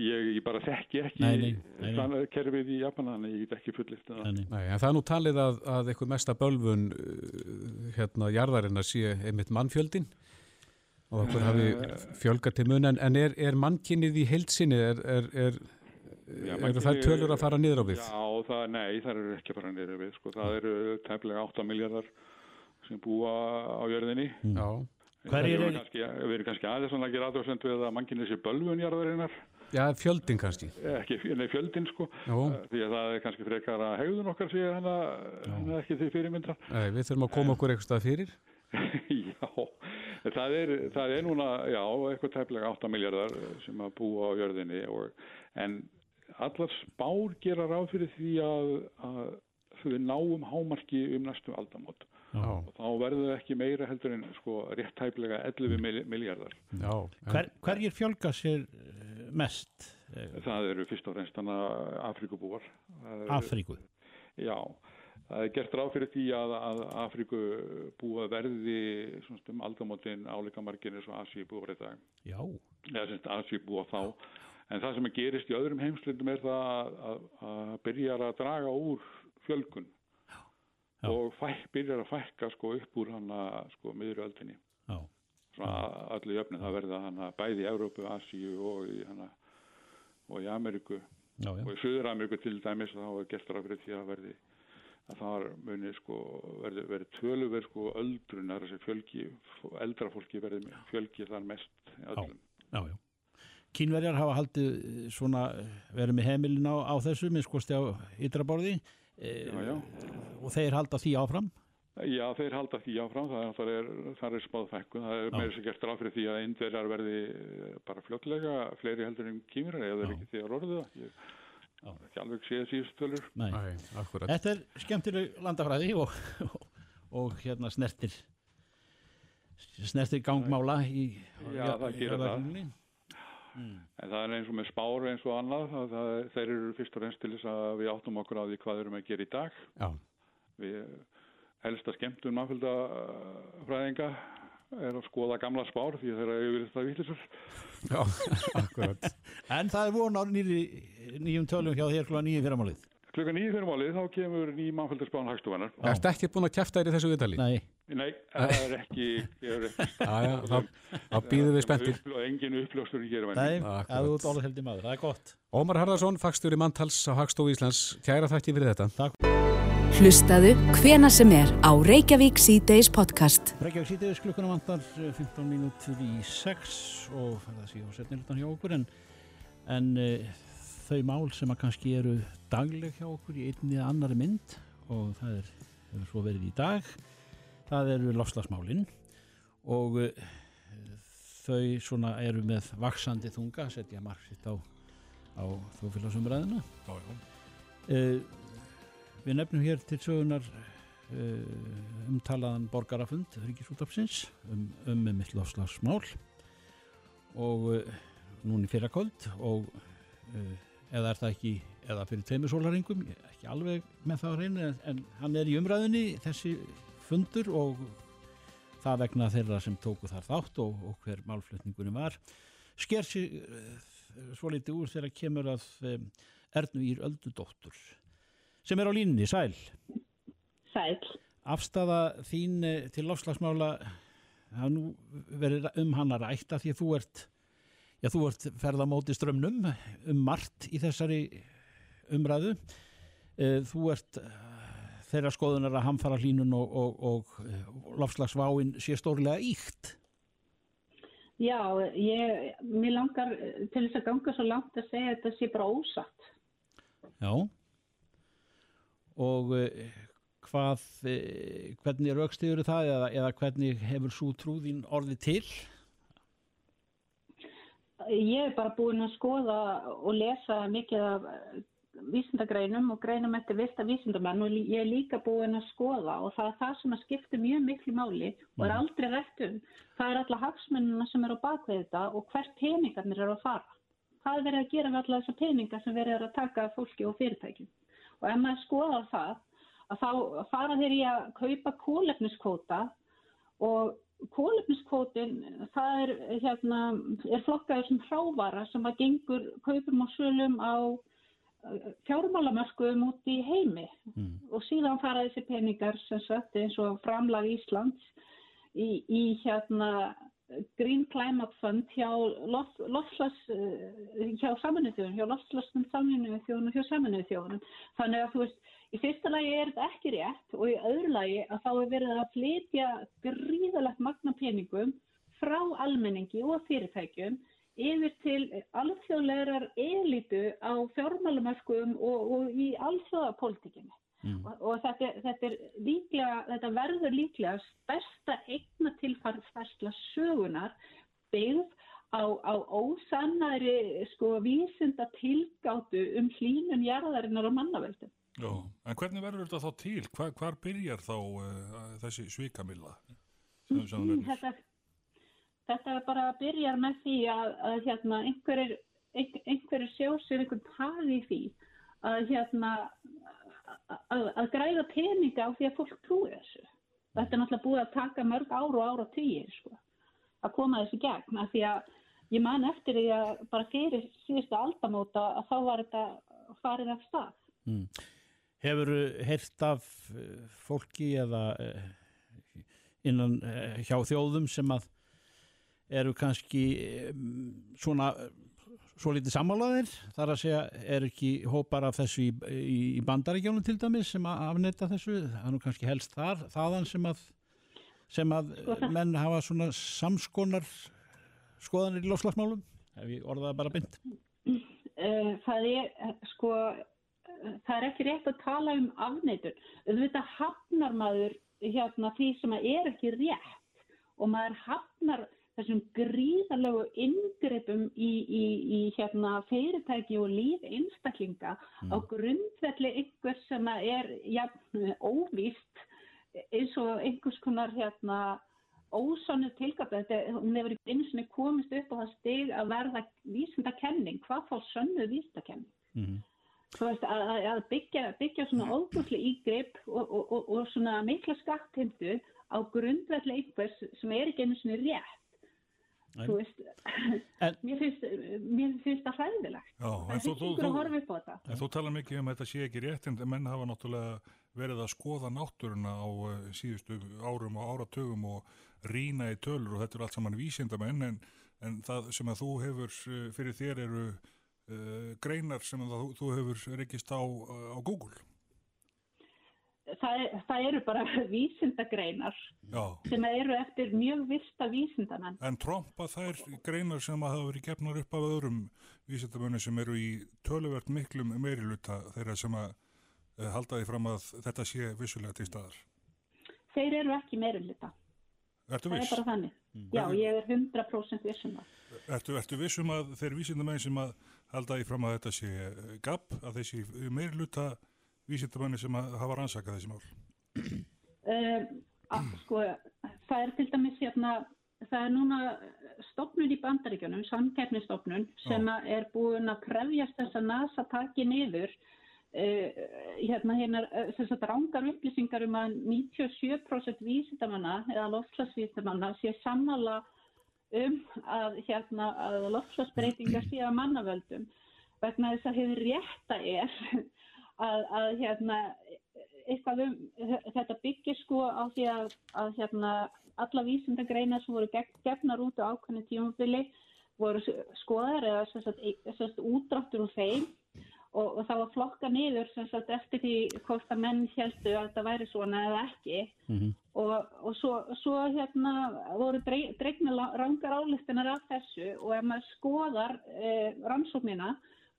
E: ég, ég bara þekki ekki
D: nei,
E: kerfið í Japan þannig ég get ekki fullist
B: en það er nú talið að, að eitthvað mesta bölfun hérna jarðarinn að sé einmitt mannfjöldin og okkur hafi fjölgat til mun en er, er mannkinnið í heilsinni er, er, er Já, eru það tölur að fara niður á við?
E: Já, það, nei, það eru ekki að fara niður á við sko. það eru tæmlega 8 miljardar sem búa á jörðinni.
B: Já.
E: Við erum kannski aðeins að gera aðdóðsend við að mannkinn þessi bölvunjarðarinnar
B: Já, fjöldin kannski.
E: Ekki, nei, fjöldin sko.
B: Jó.
E: því að það er kannski frekar að hegðun okkar sé hana, hana ekki því fyrirmyndra
B: Nei, við þurfum að koma okkur eitthvað stað fyrir. (laughs)
E: Já, það er, það er núna já, eitthvað tæmlega 8 miljardar sem að búa á jörðinni og, en allar spár gera ráð fyrir því að, að við náum hámarki um næstu aldamót
B: Já.
E: og þá verður það ekki meira heldur en sko rétt hæflega 11 mm. miljardar.
D: Hver, hverjir fjölga sér eh, mest eh,
E: Það eru fyrst og fremst Afrikubúar. Það eru-
D: Afríku?
E: Já, það er gert ráð fyrir því að, að Afriku búa verði svona um margir eins og Asíu búa í dag.
D: Já,
E: Eða semst Asíu búa þá. En það sem gerist í öðrum heimslundum er það að, að, að byrjar að draga úr fjölgun
D: Já.
E: og fæk, byrjar að fækka sko upp úr hana sko miðuröldinni.
D: já,
E: allir jöfni það verða hana bæði í Európu, Asíu og í hana og í Ameríku
D: já, já.
E: og í Suður Ameríku til dæmis þá er gert ráð fyrir því að verði að það muni sko verði, verði töluverð sko öldrunar þessi fjölgi, eldra fólki verði fjölgi þar mest öllum.
D: já, já. Kínverjar hafa haldið eh, svona, eh, verið með heimilin á, á þessu, minn skosti á ytraborði e,
E: Já, já.
D: og þeir halda því áfram.
E: Já, þeir halda því áfram, það, er, það er spáð fækkun, það er
D: Já.
E: meira sér gert ráð fyrir því að indverjar verði eh, bara fljótlega fleiri heldur en kýmur eða ekki því að orðu það. Ég hef ekki alveg séð síðust tölur.
D: Nei.
B: Æ, akkurat.
D: Þetta er skemmtileg landafræði og, og, og hérna snertir snertir gangmála í
E: Já, það
D: í
E: gerir það.
D: jarðarhringnum.
E: En það er eins og með spár eins og annað, það, það, þeir eru fyrst og reynst til þess að við áttum okkur á því hvað við erum að gera í dag.
B: Já,
E: Við helsta skemmtun mannfjöldafræðinga er að skoða gamla spár því að þeir eru yfir það vitlisur.
B: já, (laughs) akkurat.
D: En það er von á nýri, nýjum tölum hjá þér klúan nýjum fyrramálið.
E: Klukka nýju fyrir málið þá kemur ný mannfjöldarspán hagstofanar.
D: Já.
B: Ertu ekki búin að kæfta þér í þessu viðtali?
D: Nei,
E: Nei, það er ekki, (laughs) er
B: þá býðum við spenntir.
E: Uppl- Engin uppljóstur í hér
D: nei,
B: Akkurat.
D: að þú ert orðið heldur maður, það er gott.
B: Ómar Harðarsson, fagstjóri Mantals á Hagstofu Íslands. Kæra þakki fyrir þetta.
A: Hlustaðu hvena sem er á Reykjavík C-Days podcast.
D: Reykjavík sýtiðis klukkuna vantar eh, 15 mínútur í 6 og það sé á setnildan hjá okkur en, en uh, þau mál sem að kannski eru dagleg hjá okkur í einni eða annari mynd og það er, hefur svo verið í dag það eru lofslagsmálin og uh, þau svona eru með vaksandi þunga setja margsitt á, á þjóðfélagsumræðina uh, við nefnum hér til sögunar uh, umtalaðan borgarafund Ríkisútafsins um, um með mitt lofslagsmál og uh, núni fyrrakvöld og eða er það ekki eða fyrir tveimur sólaringum ekki alveg með það á reynu en, en hann er í umræðunni þessi fundur og það vegna þeirra sem tóku þar þátt og, og hver málflutningunum var. Sker sér uh, svo litið úr þegar kemur að um, Ernu Ír Öldudóttur sem er á línunni, sæl.
J: Sæl.
D: afstafa þín eh, til lofslagsmála hafa nú verið um hana rætta því að þú ert já, þú ert ferða móti strömmnum um margt í þessari umræðu. Eh, þú ert eh, þeirra skoðunar að hamfara hlínun og, og, og, og lofslagsváin sé stórlega íkt
J: Já, ég, mér langar til þess að ganga svo langt að segja að þetta sé bara ósatt.
D: já. Og eh, hvað eh, hvernig er aukstiður það eða, eða hvernig hefur svo trúðin orðið til?
J: Ég er bara búin að skoða og lesa mikið af eh, vísindagreinum og greinum eftir vista vísindamenn og ég er líka búin að skoða og það er það sem að skipta mjög miklu máli og er aldrei rætt um. Það er alla hagsmennina sem eru á bakvið þetta og hvert peningarnir eru að fara. Hvað er verið að gera með alla þessa peningar sem verið er að taka fólki og fyrirtækjum? Og ef maður skoða það, að þá fara þeir í að kaupa kólefniskvóta og kólefniskvótin, það er, hérna, er flokkaður sem hrávara sem að gengur kaupum og sölum á fjármálamörkuðum út í heimi
D: mm.
J: og síðan fara þessi peningar sem sagt eins og framlag Íslands í, í hérna Green Climate Fund hjá eh, hjá saminuðu þjóðunum, hjá lofslagsnum saminuðu þjóðunum, hjá saminuðu þjóðunum. Þannig að þú veist, í fyrsta lagi er þetta ekki rétt og í öðru lagi að þá er verið að flytja gríðalegt magna peningum frá almenningi og fyrirtækjum yfir til alþjóðlegar elitu á fjármálamörkum og, og í alþjóðapolítikinni.
D: Mm.
J: Og, og þetta, þetta, líklega, þetta verður líklega stærsta eigna tilfærsla sögunar byggð á, á ósannari sko vísinda tilgátu um hlínun jarðarinnar og mannavöldum.
K: Já, en hvernig verður þetta þá til? Hvar, hvar byrjar þá uh, þessi svikamilla?
J: Þetta, þetta bara að byrja með því að, að hérna, einhverjir sér einhvern tag í því að hérna að, að græða peninga á því að fólk trúi þessu. Þetta er náttúrulega búið að taka mörg áru og ára tíu sko, að koma þessu gegn að því að ég man eftir því að bara fyrir síðustu aldamóta að þá var þetta farið af stað. Mm.
D: Hefur heilt af eh, fólki eða eh, innan eh, hjá þjóðum sem að eru kannski svona svo litið sammálaðir. Þar að segja er ekki hópar af þessu í, í, í bandaríkjónum til dæmis sem að afnetta þessu? Það er nú kannski helst þar, þaðan sem að sem að menn hafa svona samskonar skoðanir í lofslagsmálum ef ég orðaði bara bynd
J: eh, Það er sko það er ekki rétt að tala um afneitun. Auðvitað hafnar maður hérna því sem að er ekki rétt. Og maður hafnar þessum gríðalögu yngreipum í, í, í hérna, fyrirtæki og líf einstaklinga mm. á grundvelli einhvers sem er ja, óvíst eins og einhvers konar hérna, ósonu tilgata. Hún hefur eins og komist upp á það stig að verða vísindakenning. Hvað fá sönnu vísindakenning? Mm. Veist, að, að byggja, byggja svona óbúslega ígreip og, og, og, og svona mikla skattheimtu á grundvelli einhvers sem er ekki einu svona rétt þú veist en, (laughs) mér, finnst, finnst það hræðilegt. Það er ykkur að horfa upp á þetta.
K: en þú tala mikið um að þetta sé ekki rétt en menn hafa náttúrulega verið að skoða náttúruna á uh, síðustu árum og áratögum og rína í tölur og þetta er allt saman vísindamenn en, en það sem að þú hefur uh, fyrir þér eru uh, greinar sem að þú, þú hefur rekist á, á Google
J: það, það eru bara (laughs) vísindagreinar Já. sem eru eftir mjög vista vísindamenn.
K: En tromba þær greinar sem að hafa verið gefnar upp af öðrum vísindamenni sem eru í töluvert miklum meiriluta þeirra sem að uh, halda því fram að þetta sé vissulega til staðar?
J: Þeir eru ekki meiriluta.
K: Ertu viss?
J: Það er bara þannig. Mm. Já, ég er 100% vissum að.
K: Ertu, ertu vissum að þeir vísindamenni sem að halda því fram að þetta sé gap, að þessi meiriluta vísindamanni sem hafa rannsakað þessi mál?
J: Uh, að, sko, það er til dæmis hérna, það er núna stopnun í bandaríkjunum, samkeppnistofnun sem er búin að krefjast þess að NASA taki niður uh, hérna hérna þess að rángar upplýsingar um að 97% vísindamanna eða loftslagsvísindamanna sé sammala um að hérna að loftslagsbreytingar (clears throat) sé að mannavöldum vegna þess að hefur rétta er að, að hérna, eitthvað um þetta byggir sko á því að, að hérna, alla vísindagreina sem voru gefnar út á ákveðinu tímafili voru skoðar eða sérst útráttur úr þeim og, og það var flokka niður sérst eftir því hvort að menn helstu að þetta væri svona eða ekki mm -hmm. og, og svo, svo hérna voru dregna rangar álistinar af þessu og ef maður skoðar eh, rannsóknina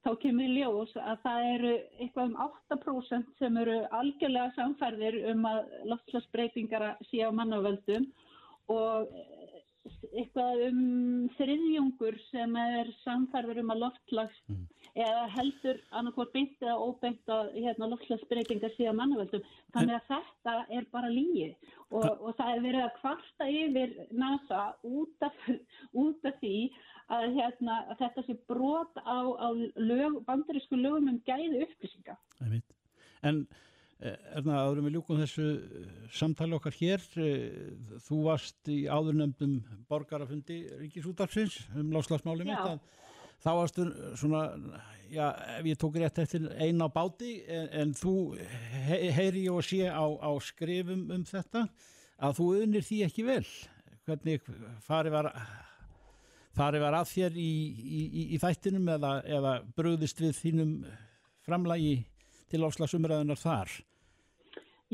J: þá kemur ljós að það eru eitthvað um 8% sem eru algjörlega samfærðir um að loftslagsbreytingar sé á mannavöldum og eitthvað um þriðjungur sem er samfærður um að loftslags mm. eða heldur annarkvárt beint eða óbeint að hérna, loftslagsbreytingar sé á mannavöldum. Þannig að þetta er bara lígi og, og það er verið að kvarta yfir NASA út af, út af því að, hérna, að þetta sé brot á, á lög, bandarísku lögum um gæði upplýsinga.
D: En eh, Erna, áðurum við ljúkum þessu eh, samtali okkar hér. Eh, þú varst í áðurnemdum borgarafundi Ríkisútarsins um láslagsmálum eitt þá varstu svona, já, ef ég tók rétt eftir eina báti en, en þú he, heyri og sé á, á skrifum um þetta að þú unir því ekki vel. Hvernig farið var farið var að þér í, í, í, í þættinum eða, eða bröðist við þínum framlægi til áslagsumræðunar þar?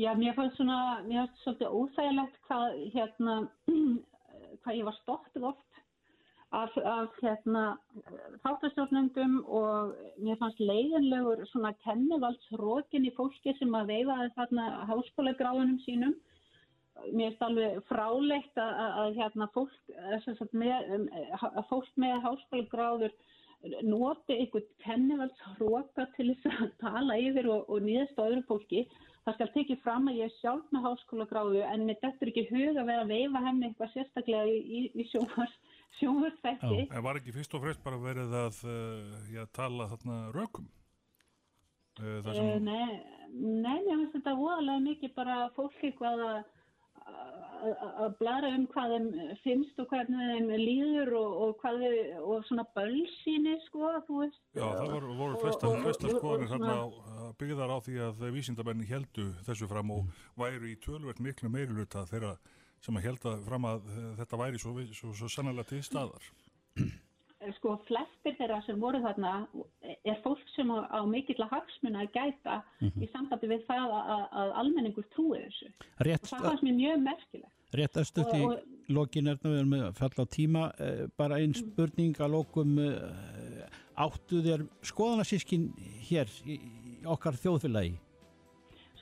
J: Já, mér fannst svona, mér fannst svolítið óþægilegt hvað, hérna, (clears throat) hvað ég var stóttið oft af, af hérna, þáttastjórnendum og mér fannst leiðinlegur svona kennivaldsrókin í fólki sem að veifaði þarna háskóla gráðunum sínum mér finnst alveg frálegt að, að, að hérna fólk, með, um, að fólk með háskóla gráður noti einhvern kennivaldsróka til þess að (laughs) tala yfir og, og nýðast á öðru fólki. Það skal tekið fram að ég er sjálf með háskóla gráðu en mér dettur ekki hug að vera að veifa henni eitthvað sérstaklega í, í, í sjónvars, (laughs) sjónvarsþætti.
K: En var ekki fyrst og fremst bara verið að uh, tala þarna rökum? Uh, sem...
J: Uh, nei, nei, mér finnst þetta voðalega mikið bara fólk eitthvað að að blara um hvað þeim finnst og hvernig þeim líður og, og hvað þeim, og svona bölsýni sko, þú veist.
K: Já, það voru, voru flestar, flestar skoðanir þarna byggðar á því að vísindamenni heldu þessu fram og væru í tölvert miklu meiriluta þeirra sem að helda fram að þetta væri svo, svo, svo sannlega til staðar. (clears throat)
J: Sko, flestir þeirra sem voru þarna er fólk sem á, á mikill að hagsmuna að gæta mm -hmm. í sambandi við það að, að almenningur trúi þessu.
D: Rétt,
J: og það fannst mér mjög merkilegt.
D: Rétt aðstökt í lokin er það með að falla á tíma. Eh, bara einn spurning að lokum eh, áttu þér skoðanarsískin hér í, í okkar þjóðfélagi?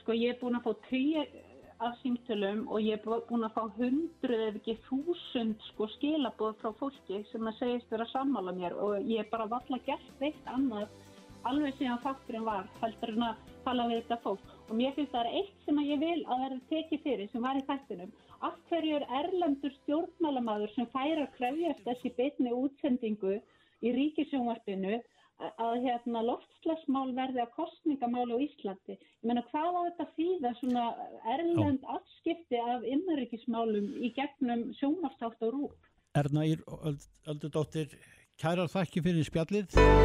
J: Sko, ég er búin að fá tíu af símtölum og ég er búin að fá hundruð ef ekki þúsund sko skilabóð frá fólki sem að segist vera að sammála mér og ég er bara valla gert veitt annað alveg síðan fakturinn var heldur en að tala við þetta fólk. Og mér finnst það er eitt sem ég vil að verða tekið fyrir sem var í þættinum. Af hverju er erlendur stjórnmálamadur sem fær að krefjast þessi beitni útsendingu í ríkisjónvarpinu að hérna loftslagsmál verði að kostningamál á Íslandi. Ég menna hvað á þetta þýða svona erlend afskipti af innarrikismálum í gegnum sjónvarstátt og rúf?
D: Erna Ír Öldudóttir, kærar þakki fyrir spjallið.